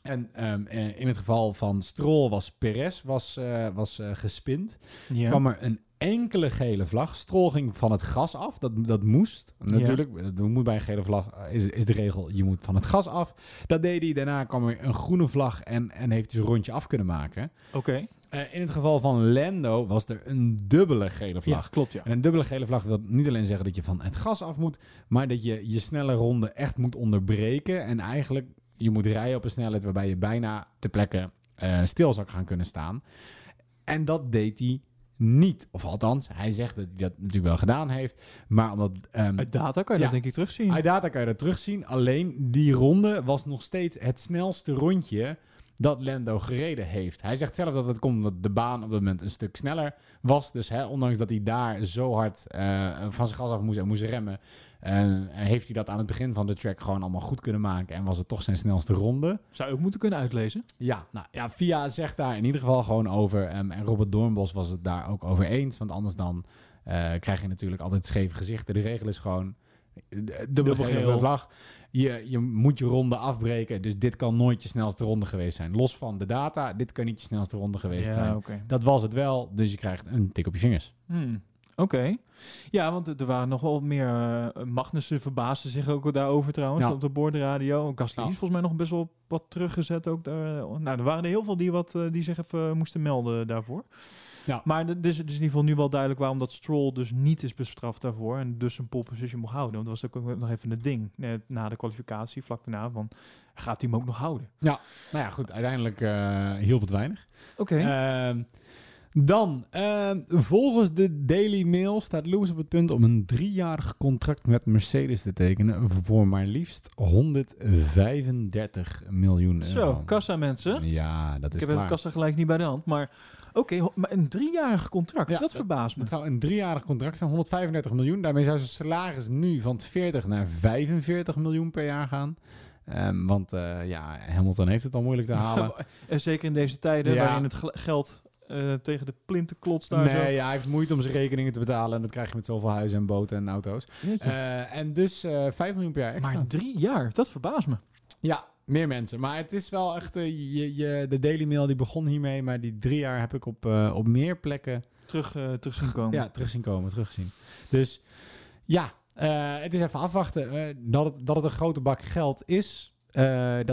En ehm, eh, in het geval van Stroll was Perez was, eh, was eh, gespind. Ja. kwam er een enkele gele vlag. Stroll ging van het gas af. Dat, dat moest natuurlijk. Dat moet bij een gele vlag. Is, is de regel, je moet van het gas af. Dat deed hij. Daarna kwam er een groene vlag en, en heeft hij zijn rondje af kunnen maken. Oké. Eh, in het geval van Lando was er een dubbele gele vlag. Ja, klopt, ja. En een dubbele gele vlag wil niet alleen zeggen dat je van het gas af moet, maar dat je je snelle ronde echt moet onderbreken. En eigenlijk je moet rijden op een snelheid waarbij je bijna ter plekke eh, stil zou gaan kunnen staan. En dat deed hij niet. Of althans, hij zegt dat hij dat natuurlijk wel gedaan heeft. Maar omdat... ehm, Uit data kan je Ja. dat denk ik terugzien. uit data kan je dat terugzien. Alleen die ronde was nog steeds het snelste rondje dat Lando gereden heeft. Hij zegt zelf dat het komt omdat de baan op dat moment een stuk sneller was. Dus hè, ondanks dat hij daar zo hard eh, van zijn gas af moest en moest remmen... eh, heeft hij dat aan het begin van de track gewoon allemaal goed kunnen maken. En was het toch zijn snelste ronde. Zou je ook moeten kunnen uitlezen. Ja, nou ja, Via zegt daar in ieder geval gewoon over. ehm, en Robert Doornbos was het daar ook over eens. Want anders dan eh, krijg je natuurlijk altijd scheve gezichten. De regel is gewoon dubbele gele geel. vlag. Je, je moet je ronde afbreken. Dus dit kan nooit je snelste ronde geweest zijn. Los van de data, dit kan niet je snelste ronde geweest ja, zijn. Dat was het wel, dus je krijgt een tik op je vingers. Hmm, Oké. Ja, want er waren nog wel meer... eh, Magnussen verbaasde zich ook daarover trouwens, Ja. op de boordradio. Gasly Ja. is volgens mij nog best wel wat teruggezet ook daar. Nou, er waren er heel veel die, wat, eh, die zich even moesten melden daarvoor. Ja. Maar het is, het is in ieder geval nu wel duidelijk waarom dat Stroll dus niet is bestraft daarvoor. En dus een pole position mocht houden. Want dat was ook nog even het ding. Net na de kwalificatie, vlak daarna. Van, gaat hij hem ook nog houden? Ja, nou ja, goed. Uiteindelijk eh, hielp het weinig. Oké. Ehm, dan, ehm, volgens de Daily Mail staat Lewis op het punt om een driejarig contract met Mercedes te tekenen voor maar liefst 135 miljoen euro. Zo, kassa mensen. Ja, dat is Ik heb klaar. het kassa gelijk niet bij de hand. Maar oké, maar een driejarig contract, Ja, dat verbaast me. Het zou een driejarig contract zijn, 135 miljoen. Daarmee zou zijn salaris nu van 40 naar 45 miljoen per jaar gaan. Ehm, want eh, ja, Hamilton heeft het al moeilijk te halen. En zeker in deze tijden Ja. waarin het gel- geld eh, tegen de plinten klotst daar zo. Nee, ja, hij heeft moeite om zijn rekeningen te betalen. En dat krijg je met zoveel huizen en boten en auto's. Eh, en dus eh 5 miljoen per jaar extra. maar drie jaar, dat verbaast me. Ja, meer mensen. Maar het is wel echt... eh, je, je, de Daily Mail die begon hiermee. Maar die drie jaar heb ik op, eh, op meer plekken Terug, eh, terug zien komen. ja, terug zien komen, teruggezien. Dus ja, het is even afwachten. Dat, het, dat het een grote bak geld is, dat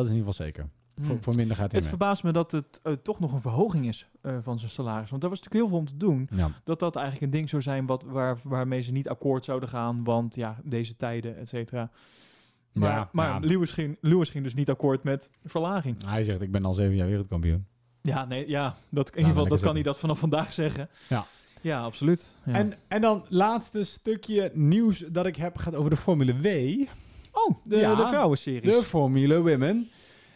is in ieder geval zeker. Voor, Hmm. voor minder gaat Het mee. verbaast me dat het toch nog een verhoging is van zijn salaris. Want daar was natuurlijk heel veel om te doen. Ja. Dat dat eigenlijk een ding zou zijn wat, waar, waarmee ze niet akkoord zouden gaan. Want ja, deze tijden, et cetera. Maar, Ja, maar ja. Lewis, ging, Lewis ging dus niet akkoord met verlaging. Hij zegt, ik ben al zeven jaar wereldkampioen. Ja, nee, ja dat, in Nou, ieder geval dat kan hij dat vanaf vandaag zeggen. Ja. Ja, absoluut. Ja. En, en dan laatste stukje nieuws dat ik heb gaat over de Formule W. oh, de, Ja, de vrouwenseries. De Formule Women.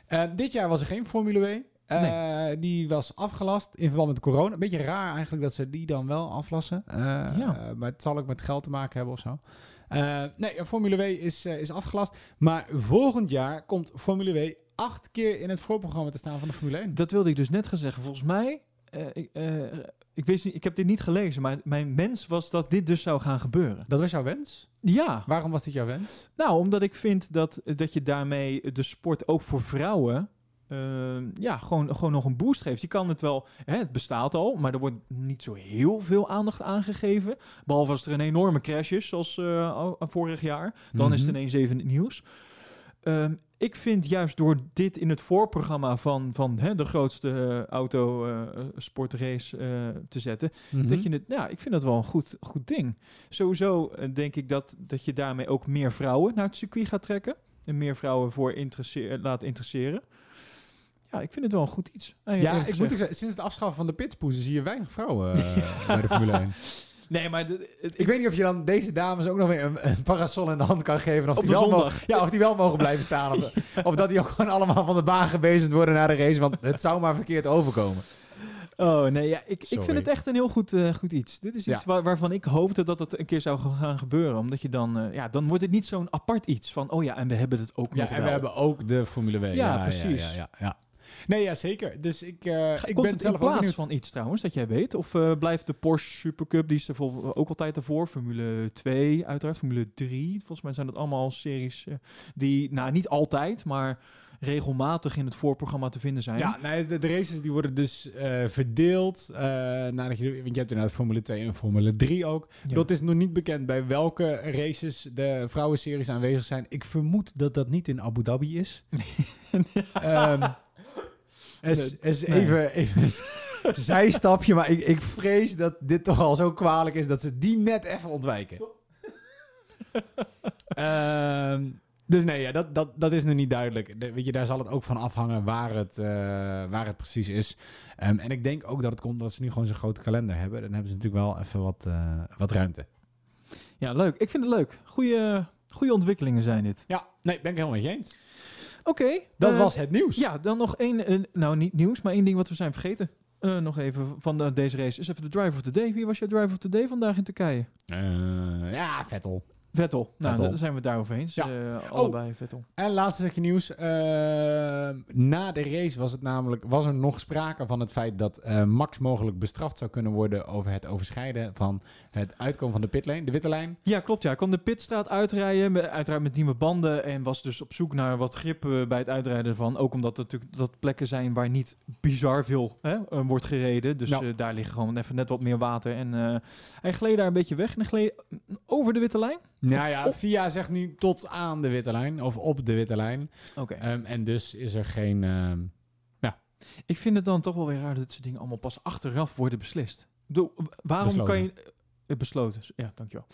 Eh, dit jaar was er geen Formule W. Eh, Die was afgelast in verband met corona. Een beetje raar eigenlijk dat ze die dan wel aflassen. Ja. eh, maar het zal ook met geld te maken hebben of zo. Eh, nee, Formule W is, eh, is afgelast. Maar volgend jaar komt Formule W acht keer in het voorprogramma te staan van de Formule 1. Dat wilde ik dus net gaan zeggen. Volgens mij, eh, ik, eh, ik, wist niet, ik heb dit niet gelezen, maar mijn wens was dat dit dus zou gaan gebeuren. Dat was jouw wens? Ja, Waarom was dit jouw wens? nou, omdat ik vind dat, dat je daarmee de sport ook voor vrouwen ja, gewoon, gewoon nog een boost geeft. Je kan het wel, hè, het bestaat al, maar er wordt niet zo heel veel aandacht aangegeven. Behalve als er een enorme crash is, zoals eh, al- vorig jaar. Dan is het Mhm. ineens even het nieuws. Ehm, ik vind juist door dit in het voorprogramma van, van hè, de grootste auto autosportrace te zetten, Mhm. dat je het, ja, ik vind dat wel een goed, goed ding. Sowieso eh, denk ik dat, dat je daarmee ook meer vrouwen naar het circuit gaat trekken. En meer vrouwen voor interesseer, laat interesseren. Ja, ik vind het wel een goed iets. Eh, Ja, ik moet zeggen, sinds het afschaffen van de pitspoezen zie je weinig vrouwen eh, bij de Formule 1. Nee, maar de- het- Ik weet niet of je dan deze dames ook nog weer een, een parasol in de hand kan geven. Of Op die wel mogen- ja, of die wel mogen blijven staan. Of, of dat die ook gewoon allemaal van de baan gebezigd worden naar de race. Want het zou maar verkeerd overkomen. Oh nee, ja, ik, ik vind het echt een heel goed, eh, goed iets. Dit is Ja. iets waar- waarvan ik hoopte dat het een keer zou gaan gebeuren. Omdat je dan, ja, dan wordt het niet zo'n apart iets van, oh ja, en we hebben het ook Ja, nog en wel. we hebben ook de Formule W. Ja, precies. Ja, ja, ja. Nee, ja, zeker. Dus ik, eh, ik Komt ben het in zelf ook plaats benieuwd. van iets trouwens, dat jij weet? Of eh, blijft de Porsche Supercup, die is er vol- ook altijd ervoor. Formule 2 uiteraard, Formule 3. Volgens mij zijn dat allemaal series eh, die, nou niet altijd, maar regelmatig in het voorprogramma te vinden zijn. Ja, nee, de, de races die worden dus verdeeld. nadat je, want je hebt inderdaad Formule 2 en Formule 3 ook. Ja. Dat is nog niet bekend bij welke races de vrouwenseries aanwezig zijn. Ik vermoed dat dat niet in Abu Dhabi is. Ehm is, is Nee. even, even een zijstapje, maar ik, ik vrees dat dit toch al zo kwalijk is dat ze die net even ontwijken. Ehm, dus nee, ja, dat, dat, dat is nog niet duidelijk. De- weet je, daar zal het ook van afhangen waar het, eh, waar het precies is. Ehm, en ik denk ook dat het komt omdat ze nu gewoon zo'n grote kalender hebben. Dan hebben ze natuurlijk wel even wat, eh, wat ruimte. Ja, leuk. Ik vind het leuk. Goeie, goeie ontwikkelingen zijn dit. Ja, nee, ben ik helemaal met je eens. Oké. Dat eh, was het nieuws. Ja, dan nog één, eh, nou niet nieuws, maar één ding wat we zijn vergeten. Eh, nog even van de- deze race. Is even de driver of the day. Wie was je driver of the day vandaag in Turkije? Ja, Vettel. Vettel. Nou, daar zijn we het daarover eens. Ja. Oh. allebei Vettel. En laatste stukje nieuws. Na de race was, het namelijk, was er nog sprake van het feit dat Max mogelijk bestraft zou kunnen worden over het overschrijden van het uitkomen van de pitlane, de witte lijn. Ja, klopt. Ja. Hij kon de pitstraat uitrijden, met, uiteraard met nieuwe banden. En was dus op zoek naar wat grip eh, bij het uitrijden van. Ook omdat er natuurlijk dat plekken zijn waar niet bizar veel hè, eh, wordt gereden. Dus Ja. eh, daar liggen gewoon even net wat meer water. En hij gleed daar een beetje weg en hij gleed over de witte lijn. Nou ja, FIA zegt nu tot aan de witte lijn of op de witte lijn. Oké. Ehm, en dus is er geen... ehm, Ik vind het dan toch wel weer raar dat soort dingen allemaal pas achteraf worden beslist. waarom Besloten. kan je... eh, besloten, ja, dankjewel.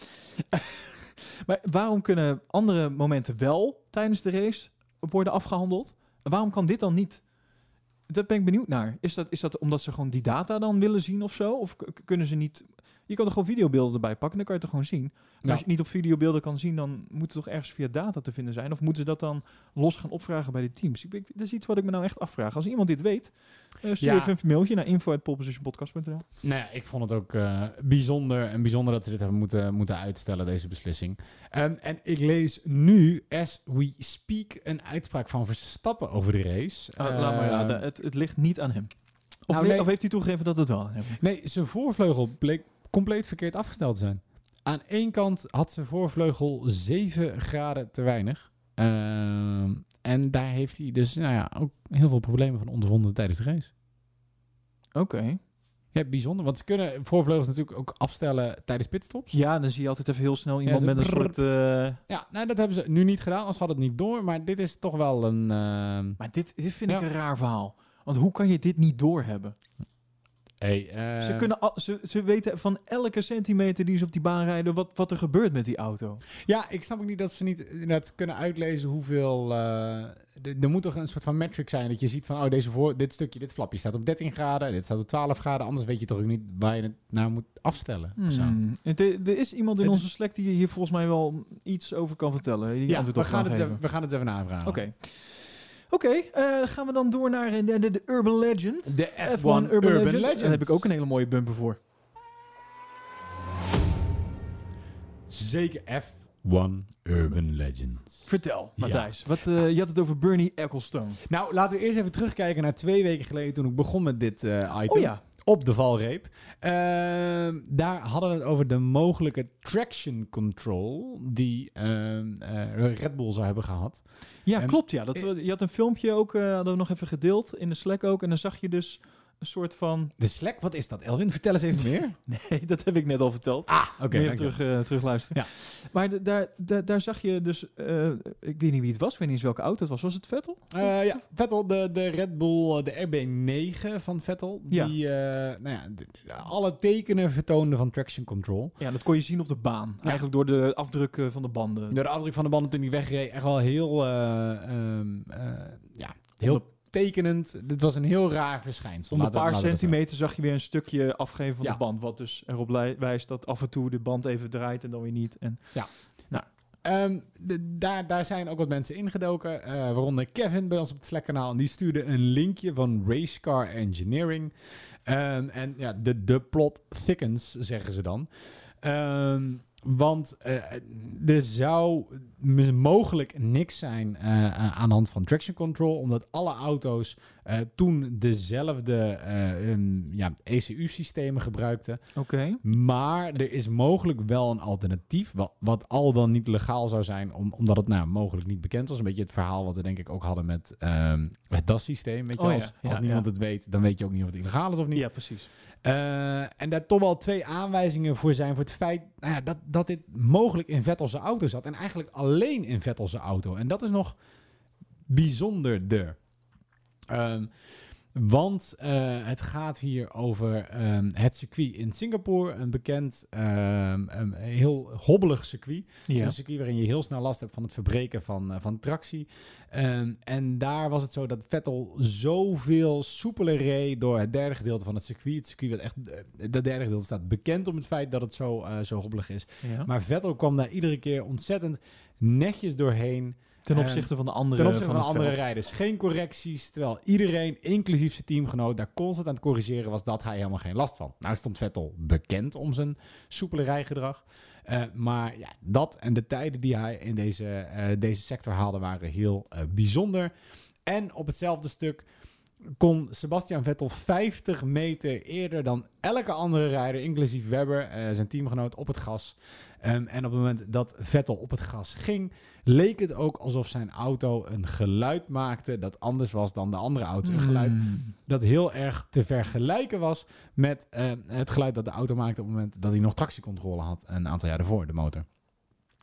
maar waarom kunnen andere momenten wel tijdens de race worden afgehandeld? Waarom kan dit dan niet? Daar ben ik benieuwd naar. Is dat, is dat omdat ze gewoon die data dan willen zien of zo? Of kunnen ze niet... Je kan er gewoon videobeelden erbij pakken, dan kan je het er gewoon zien. Maar Ja. als je het niet op videobeelden kan zien, dan moet het toch ergens via data te vinden zijn? Of moeten ze dat dan los gaan opvragen bij de teams? Ik, ik, dat is iets wat ik me nou echt afvraag. Als iemand dit weet, eh, stuur Ja. even een mailtje naar info.polepositionpodcast.nl. Nou ja, ik vond het ook eh, bijzonder en bijzonder dat ze dit hebben moeten, moeten uitstellen, deze beslissing. Ehm, en ik lees nu, as we speak, een uitspraak van Verstappen over de race. Ah, laat maar Ehm, raden, het, het ligt niet aan hem. Of, Nou, nee, of heeft hij toegegeven dat het wel aan hem ligt? Nee, zijn voorvleugel bleek compleet verkeerd afgesteld te zijn. Aan één kant had zijn voorvleugel 7 graden te weinig. Ehm, en daar heeft hij dus nou ja, ook heel veel problemen van ondervonden tijdens de race. Oké. Ja, bijzonder. Want ze kunnen voorvleugels natuurlijk ook afstellen tijdens pitstops. Ja, dan zie je altijd even heel snel iemand met een brrr. soort... eh, Ja, nou, dat hebben ze nu niet gedaan, anders had het niet door. Maar dit is toch wel een... ehm, Maar dit, dit vind ik een raar verhaal. Want hoe kan je dit niet doorhebben? Hey, eh, Ze, kunnen al, ze, ze weten van elke centimeter die ze op die baan rijden... wat, wat er gebeurt met die auto. Ja, ik snap ook niet dat ze niet inderdaad kunnen uitlezen hoeveel... eh, d- er moet toch een soort van metric zijn dat je ziet van... oh, deze voor, dit stukje, dit flapje staat op 13 graden, dit staat op 12 graden. Anders weet je toch ook niet waar je het naar moet afstellen. Hmm. Het- Er is iemand in Het onze Slack die hier volgens mij wel iets over kan vertellen. Die Ja, we gaan, het even, we gaan het even navragen. Oké. Oké, eh, gaan we dan door naar eh, de, de, de Urban Legend. De F1, F1 Urban, Legend. Daar heb ik ook een hele mooie bumper voor. Zeker F1 Urban Legends. Vertel, Ja. Matthijs. Wat, eh, je had het over Bernie Ecclestone. Nou, laten we eerst even terugkijken naar twee weken geleden toen ik begon met dit item. Oh ja. Op de valreep. Ehm, daar hadden we het over de mogelijke traction control die ehm, eh, Red Bull zou hebben gehad. Ja, klopt. Ja. Dat, je had een filmpje ook, eh, hadden we nog even gedeeld in de Slack ook. En dan zag je dus een soort van... De Slack, wat is dat? Elwin, vertel eens even meer. Nee, dat heb ik net al verteld. Ah, oké. Moet je even terug, eh, terug luisteren. Ja. Maar de- daar, daar, daar zag je dus... eh, ik weet niet wie het was. Ik weet niet eens welke auto het was. Was het Vettel? Eh, ja, Vettel, de, de Red Bull, de RB9 van Vettel, Ja. die eh, nou ja, alle tekenen vertoonde van traction control. Ja, dat kon je zien op de baan. Ja. Eigenlijk door de afdruk eh, van de banden. Door de afdruk van de banden toen hij wegreed, echt wel heel, eh, ehm, eh, ja, heel tekenend. Dit was een heel raar verschijnsel. Om een paar centimeter zag je weer een stukje afgeven van Ja. de band. Wat dus erop wijst dat af en toe de band even draait en dan weer niet. En Ehm, de- daar, daar zijn ook wat mensen ingedoken, eh, waaronder Kevin bij ons op het Slack-kanaal. En die stuurde een linkje van Racecar Engineering. Ehm, en ja, de, de plot thickens, zeggen ze dan. Ehm, want eh, er zou mogelijk niks zijn eh, aan de hand van traction control, omdat alle auto's toen dezelfde eh, ehm, ja, ECU-systemen gebruikten. Oké. Maar er is mogelijk wel een alternatief, wat, wat al dan niet legaal zou zijn, om, omdat het nou mogelijk niet bekend was. Een beetje het verhaal wat we denk ik ook hadden met ehm, het DAS-systeem. Weet je, Oh ja, als, ja, niemand ja. het weet, dan weet je ook niet of het illegaal is of niet. Ja, precies. Eh, en daar toch wel twee aanwijzingen voor zijn voor het feit nou ja, dat, dat dit mogelijk in Vettel's auto zat. En eigenlijk alleen in Vettel's auto. En dat is nog bijzonderder. Ehm, want eh, het gaat hier over ehm, het circuit in Singapore. Een bekend, ehm, een heel hobbelig circuit. Ja. Een circuit waarin je heel snel last hebt van het verbreken van, eh, van tractie. Ehm, en daar was het zo dat Vettel zoveel soepeler reed door het derde gedeelte van het circuit. Het circuit wat echt, eh, dat derde gedeelte staat bekend om het feit dat het zo, eh, zo hobbelig is. Ja. Maar Vettel kwam daar iedere keer ontzettend netjes doorheen. Ten opzichte van de andere Ten opzichte van, van de andere veld. rijders. Geen correcties. Terwijl iedereen, inclusief zijn teamgenoot, daar constant aan het corrigeren was dat hij helemaal geen last van. Nou stond Vettel bekend om zijn soepele rijgedrag. Eh, maar ja, dat en de tijden die hij in deze, eh, deze sector haalde waren heel eh, bijzonder. En op hetzelfde stuk kon Sebastian Vettel 50 meter eerder dan elke andere rijder, inclusief Webber, zijn teamgenoot, op het gas. Ehm, en op het moment dat Vettel op het gas ging, leek het ook alsof zijn auto een geluid maakte dat anders was dan de andere auto's. Een geluid Hmm. dat heel erg te vergelijken was met eh, het geluid dat de auto maakte op het moment dat hij nog tractiecontrole had, een aantal jaar ervoor, de motor.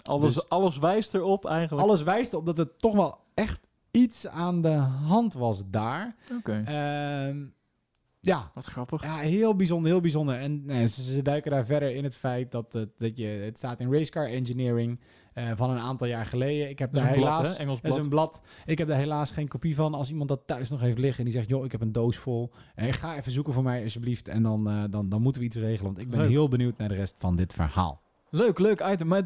Alles, Dus- alles wijst erop eigenlijk. Alles wijst op dat het toch wel echt iets aan de hand was daar. Oké. Ehm, Ja. Wat grappig. Ja, heel bijzonder, heel bijzonder. En nee, ze, ze duiken daar verder in het feit dat, het- dat je, het staat in Racecar Engineering eh, van een aantal jaar geleden. Ik heb daar een blad, helaas, hè? Engels dat is blad. een blad. Ik heb daar helaas geen kopie van. Als iemand dat thuis nog heeft liggen en die zegt, joh, ik heb een doos vol. Eh, ga even zoeken voor mij alsjeblieft. En dan, eh, dan, dan moeten we iets regelen. Want ik ben Leuk. heel benieuwd naar de rest van dit verhaal. Leuk, leuk item. Maar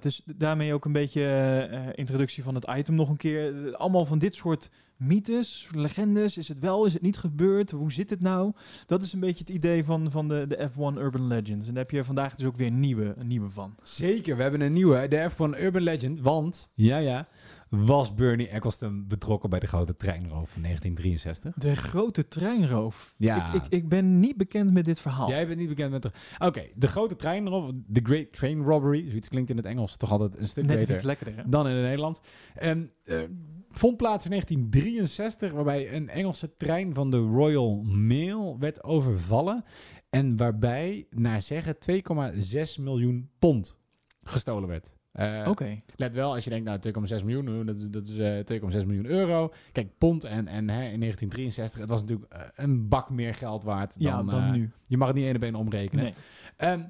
dus daarmee ook een beetje eh, introductie van het item nog een keer. Eh, Allemaal van dit soort mythes, legendes. Is het wel, is het niet gebeurd? Hoe zit het nou? Dat is een beetje het idee van, van de, de F1 Urban Legends. En daar heb je vandaag dus ook weer een nieuwe, een nieuwe van. Zeker, we hebben een nieuwe, de F1 Urban Legend. Want, ja ja, was Bernie Eccleston betrokken bij de grote treinroof van 1963? De grote treinroof. Ja. Ik, ik, ik ben niet bekend met dit verhaal. Jij bent niet bekend met de... Oké, de grote treinroof, de Great Train Robbery, zoiets klinkt in het Engels toch altijd een stuk Net beter iets lekkerder, hè? dan in het Nederlands. En, eh, vond plaats in 1963, waarbij een Engelse trein van de Royal Mail werd overvallen. En waarbij, naar zeggen, 2,6 miljoen pond gestolen werd. Eh, Oké. Let wel, als je denkt, nou 2,6 miljoen, uh, dat, is- dat is eh, 2,6 miljoen euro. Kijk, pond en, en hè, in 1963, het was natuurlijk eh, een bak meer geld waard Ja, dan, dan nu. Je mag het niet één op één omrekenen. Nee. Ehm,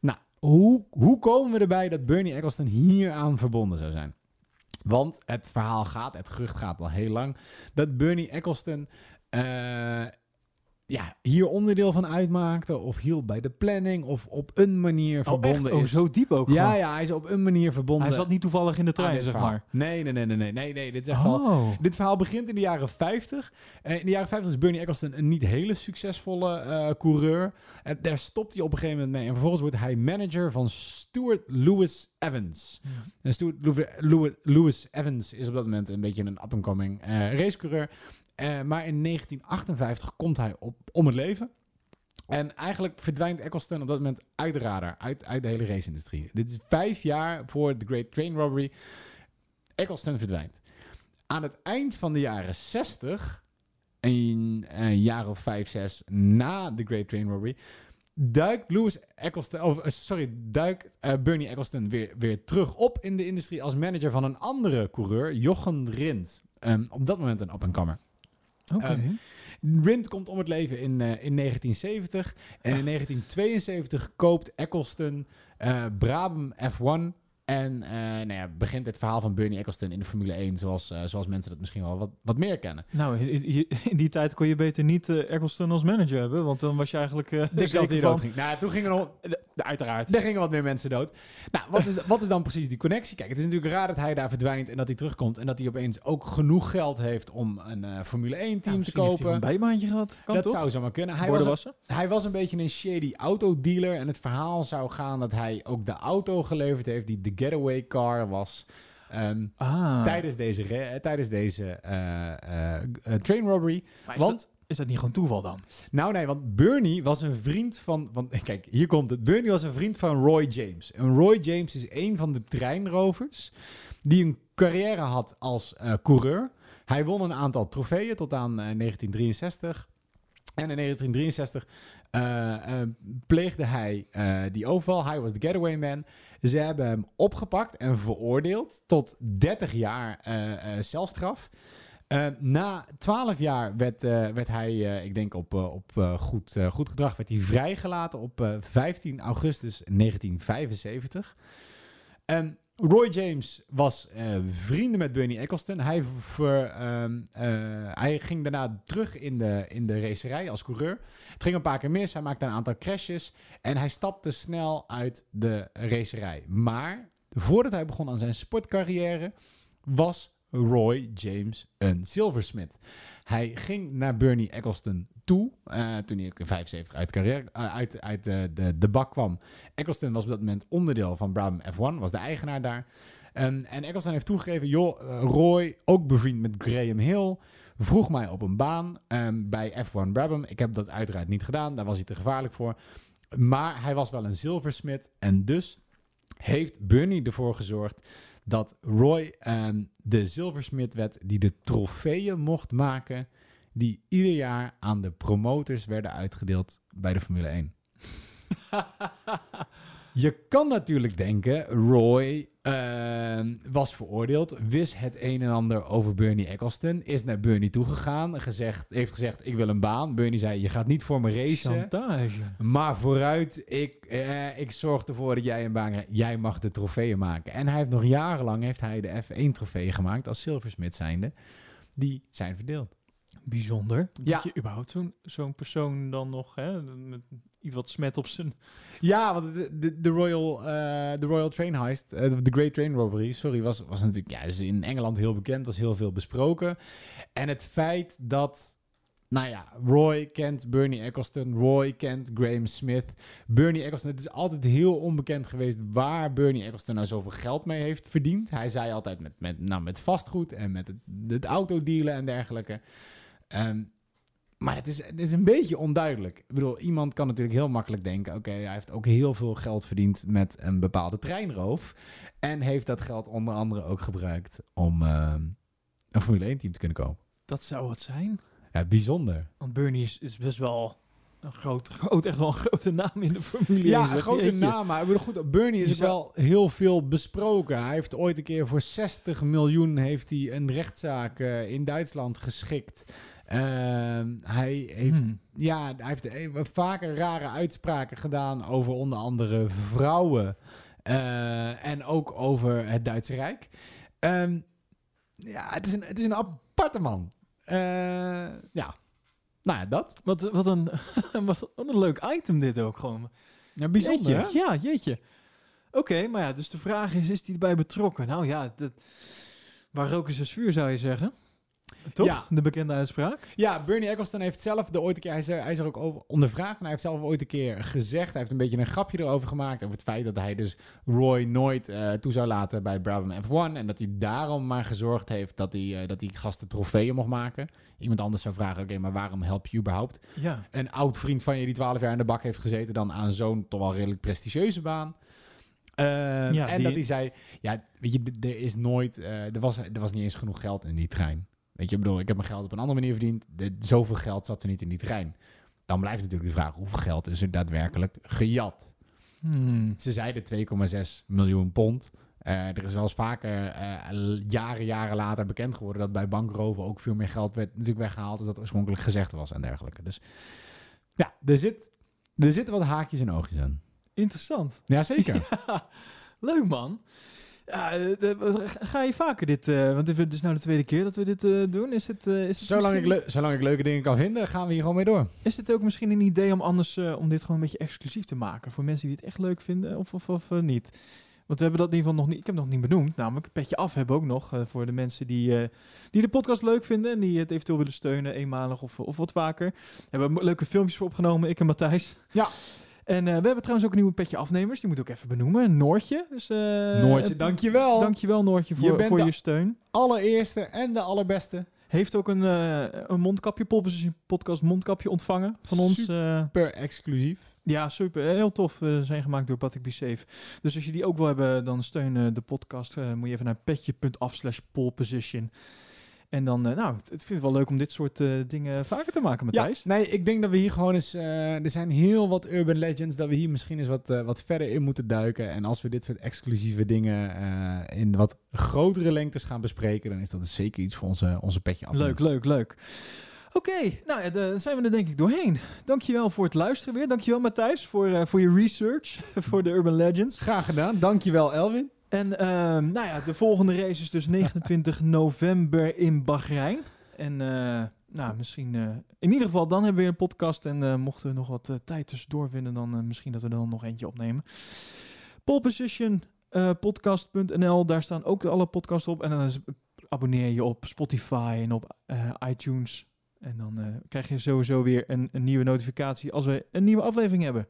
nou, hoe, hoe komen we erbij dat Bernie Eccleston hieraan verbonden zou zijn? Want het verhaal gaat, het gerucht gaat al heel lang, dat Bernie Eccleston ja, hier onderdeel van uitmaakte of hielp bij de planning of op een manier Oh, verbonden echt? Oh, is. zo diep ook Ja, gewoon. ja, hij is op een manier verbonden. Hij zat niet toevallig in de trein, zeg verhaal. maar. Nee, nee, nee, nee, nee, nee, nee. Dit is echt al. Oh. Dit verhaal begint in de jaren 50. Eh, in de jaren 50 is Bernie Eccleston een niet hele succesvolle eh, coureur. En daar stopt hij op een gegeven moment mee. En vervolgens wordt hij manager van Stuart Lewis Evans. En Stuart Lew- Lew- Lewis Evans is op dat moment een beetje een up-and-coming eh, racecoureur. Eh, maar in 1958 komt hij op om het leven. En eigenlijk verdwijnt Eccleston op dat moment uit de radar, uit, uit de hele race-industrie. Dit is vijf jaar voor de Great Train Robbery. Eccleston verdwijnt. Aan het eind van de jaren 60, een, een jaar of vijf, zes na de Great Train Robbery, duikt Lewis Eccleston, of eh, sorry, duikt eh, Bernie Eccleston weer, weer terug op in de industrie als manager van een andere coureur, Jochen Rindt. Ehm, op dat moment een up-and-comer. Oké. Ehm, Rindt komt om het leven in, eh, in 1970. En in 1972 koopt Eccleston eh Brabham F1. En eh, nou ja, begint het verhaal van Bernie Eccleston in de Formule 1, zoals, eh, zoals mensen dat misschien wel wat, wat meer kennen. Nou, in, die tijd kon je beter niet eh Eccleston als manager hebben, want dan was je eigenlijk eh Dik als die dood ging. Nou, toen gingen er nog... Uiteraard. Er gingen wat meer mensen dood. Nou, wat is, wat is dan precies die connectie? Kijk, het is natuurlijk raar dat hij daar verdwijnt en dat hij terugkomt. En dat hij opeens ook genoeg geld heeft om een Formule 1 team te misschien heeft hij kopen. een bijbaantje gehad. Kan dat toch? zou zomaar kunnen. Hij was, een, hij was een beetje een shady autodealer. En het verhaal zou gaan dat hij ook de auto geleverd heeft die de getaway car was. Ehm, Ah. Tijdens deze, eh, tijdens deze eh, eh, eh, train robbery. Is Want dat- is dat niet gewoon toeval dan? nou nee, want Bernie was een vriend van, van... Kijk, hier komt het. Bernie was een vriend van Roy James. En Roy James is een van de treinrovers die een carrière had als eh, coureur. Hij won een aantal trofeeën tot aan eh, 1963. En in 1963 eh, eh, pleegde hij eh, die overval. Hij was de getaway man. Ze hebben hem opgepakt en veroordeeld tot 30 jaar eh, eh, celstraf. Eh, na 12 jaar werd, werd hij, ik denk op, op goed, goed gedrag, werd hij vrijgelaten op eh, 15 augustus 1975. En Roy James was eh, vrienden met Bernie Eccleston. Hij, ehm, eh, hij ging daarna terug in de, in de racerij als coureur. Het ging een paar keer mis. Hij maakte een aantal crashes. En hij stapte snel uit de racerij. Maar voordat hij begon aan zijn sportcarrière, was Roy James een zilversmid. Hij ging naar Bernie Eccleston toe, eh, toen hij in 75 uit, carrière, eh, uit, uit de, de, de bak kwam. Eccleston was op dat moment onderdeel van Brabham F1, was de eigenaar daar. En, Eccleston heeft toegegeven, joh, eh, Roy, ook bevriend met Graham Hill, vroeg mij op een baan ehm, bij F1 Brabham. Ik heb dat uiteraard niet gedaan, daar was hij te gevaarlijk voor. Maar hij was wel een zilversmid en dus heeft Bernie ervoor gezorgd dat Roy ehm, de zilversmid werd die de trofeeën mocht maken die ieder jaar aan de promotors werden uitgedeeld bij de Formule 1. Je kan natuurlijk denken, Roy eh, was veroordeeld, wist het een en ander over Bernie Eccleston, is naar Bernie toegegaan, gezegd, heeft gezegd, ik wil een baan. Bernie zei, je gaat niet voor me racen, Chantage. maar vooruit, ik, eh, ik zorg ervoor dat jij een baan krijgt. Jij mag de trofeeën maken. En hij heeft nog jarenlang heeft hij de F1 trofeeën gemaakt als Silversmith zijnde. Die zijn verdeeld. Bijzonder. Ja. Dat je überhaupt zo'n zo'n persoon dan nog, hè, met iets wat smet op zijn... Ja, want de, de, de Royal, eh, de Royal Train Heist, eh, de Great Train Robbery, sorry, was, was natuurlijk ja, is in Engeland heel bekend, was heel veel besproken. En het feit dat, nou ja, Roy kent Bernie Eccleston, Roy kent Graham Smith. Bernie Eccleston, het is altijd heel onbekend geweest waar Bernie Eccleston nou zoveel geld mee heeft verdiend. Hij zei altijd met, met, nou, met vastgoed en met het, het autodealen en dergelijke. Ehm, maar het is, het is een beetje onduidelijk. Ik bedoel, iemand kan natuurlijk heel makkelijk denken... oké, hij heeft ook heel veel geld verdiend met een bepaalde treinroof... en heeft dat geld onder andere ook gebruikt om ehm, een Formule 1-team te kunnen kopen. Dat zou het zijn. Ja, bijzonder. Want Bernie is, is best wel een groot, groot, echt wel een grote naam in de Formule 1. Ja, een grote Jeetje. naam. Maar ik bedoel, goed, Bernie is zou- wel heel veel besproken. Hij heeft ooit een keer voor 60 miljoen... heeft hij een rechtszaak eh, in Duitsland geschikt... Ehm, hij heeft Hmm. Ja, hij heeft vaker rare uitspraken gedaan over onder andere vrouwen. eh, en ook over het Duitse Rijk. Ehm, ja, het is een, het is een aparte man. Eh, ja, nou ja, dat. Wat, wat, een, wat, een leuk item dit ook gewoon. Ja, bijzonder, Jeetje. Ja, jeetje. Oké, maar ja, dus de vraag is, is hij erbij betrokken? Nou ja, dat, waar roken is vuur zou je zeggen? Toch? Ja. De bekende uitspraak? Ja, Bernie Eccleston heeft zelf de ooit een keer, hij is, er, hij is er ook over ondervraagd en hij heeft zelf ooit een keer gezegd, hij heeft een beetje een grapje erover gemaakt over het feit dat hij dus Roy nooit eh, toe zou laten bij Brabham F1 en dat hij daarom maar gezorgd heeft dat hij, eh, dat die gasten trofeeën mocht maken. Iemand anders zou vragen, oké, maar waarom help je überhaupt Ja. een oud vriend van je die 12 jaar in de bak heeft gezeten dan aan zo'n toch wel redelijk prestigieuze baan? Ehm, Ja, en die- dat hij zei, ja, weet je, er is nooit, eh, er, was, er was niet eens genoeg geld in die trein. Weet je, ik bedoel, ik heb mijn geld op een andere manier verdiend. De, zoveel geld zat er niet in die trein. Dan blijft natuurlijk de vraag, hoeveel geld is er daadwerkelijk gejat? Hmm. Ze zeiden 2,6 miljoen pond. Eh, er is wel eens vaker eh, jaren, jaren later bekend geworden dat bij bankroven ook veel meer geld werd natuurlijk weggehaald dan dat oorspronkelijk gezegd was en dergelijke. Dus ja, er, zit, er zitten wat haakjes en oogjes aan. Interessant. Jazeker. Leuk man. Ja, eh, de- ga je vaker dit, eh, want dit is nou de tweede keer dat we dit eh, doen. Is het, eh, is het zolang, ik misschien- leu- zolang ik leuke dingen kan vinden, gaan we hier gewoon mee door. Is het ook misschien een idee om anders eh, om dit gewoon een beetje exclusief te maken voor mensen die het echt leuk vinden of, of, of eh, niet? Want we hebben dat in ieder geval nog niet. Ik heb het nog niet benoemd. Namelijk, petje af hebben we ook nog eh, voor de mensen die, eh, die de podcast leuk vinden en die het eventueel willen steunen, eenmalig of, of wat vaker. Hebben we leuke filmpjes voor opgenomen, ik en Matthijs. Ja. En eh, we hebben trouwens ook een nieuwe petje afnemers. Die moet ik ook even benoemen. Noortje. Dus, eh, Noortje, eh, dankjewel. Dankjewel Noortje Je voor, bent voor je steun. Allereerste en de allerbeste. Heeft ook een, eh, een mondkapje, podcast mondkapje ontvangen van ons. Per exclusief. Ja, super. Heel tof. eh, zijn gemaakt door Patrick Safe. Dus als je die ook wil hebben, dan steun de podcast. Moet je even naar petje.af slash poleposition. En dan, eh, nou, het- ik vind het wel leuk om dit soort eh, dingen vaker te maken, Matthijs. Ja, nee, ik denk dat we hier gewoon eens... eh, er zijn heel wat urban legends, dat we hier misschien eens wat, wat verder in moeten duiken. En als we dit soort exclusieve dingen in wat grotere lengtes gaan bespreken, dan is dat zeker iets voor onze, onze petje af. Leuk, leuk, leuk. Oké, nou ja, dan zijn we er denk ik doorheen. Dankjewel voor het luisteren weer. Dankjewel Matthijs voor, eh, voor je research voor de Urban Legends. Graag gedaan. Dankjewel Elwin. En ehm, nou ja, de volgende race is dus 29 november in Bahrein. En eh, nou, misschien eh, in ieder geval dan hebben we weer een podcast. En eh, mochten we nog wat tijd tussendoor vinden, dan misschien dat we er dan nog eentje opnemen. Pole Position podcast.nl, daar staan ook alle podcasts op. En dan abonneer je op Spotify en op iTunes. En dan krijg je sowieso weer een, een nieuwe notificatie als we een nieuwe aflevering hebben.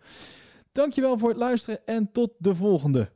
Dankjewel voor het luisteren en tot de volgende.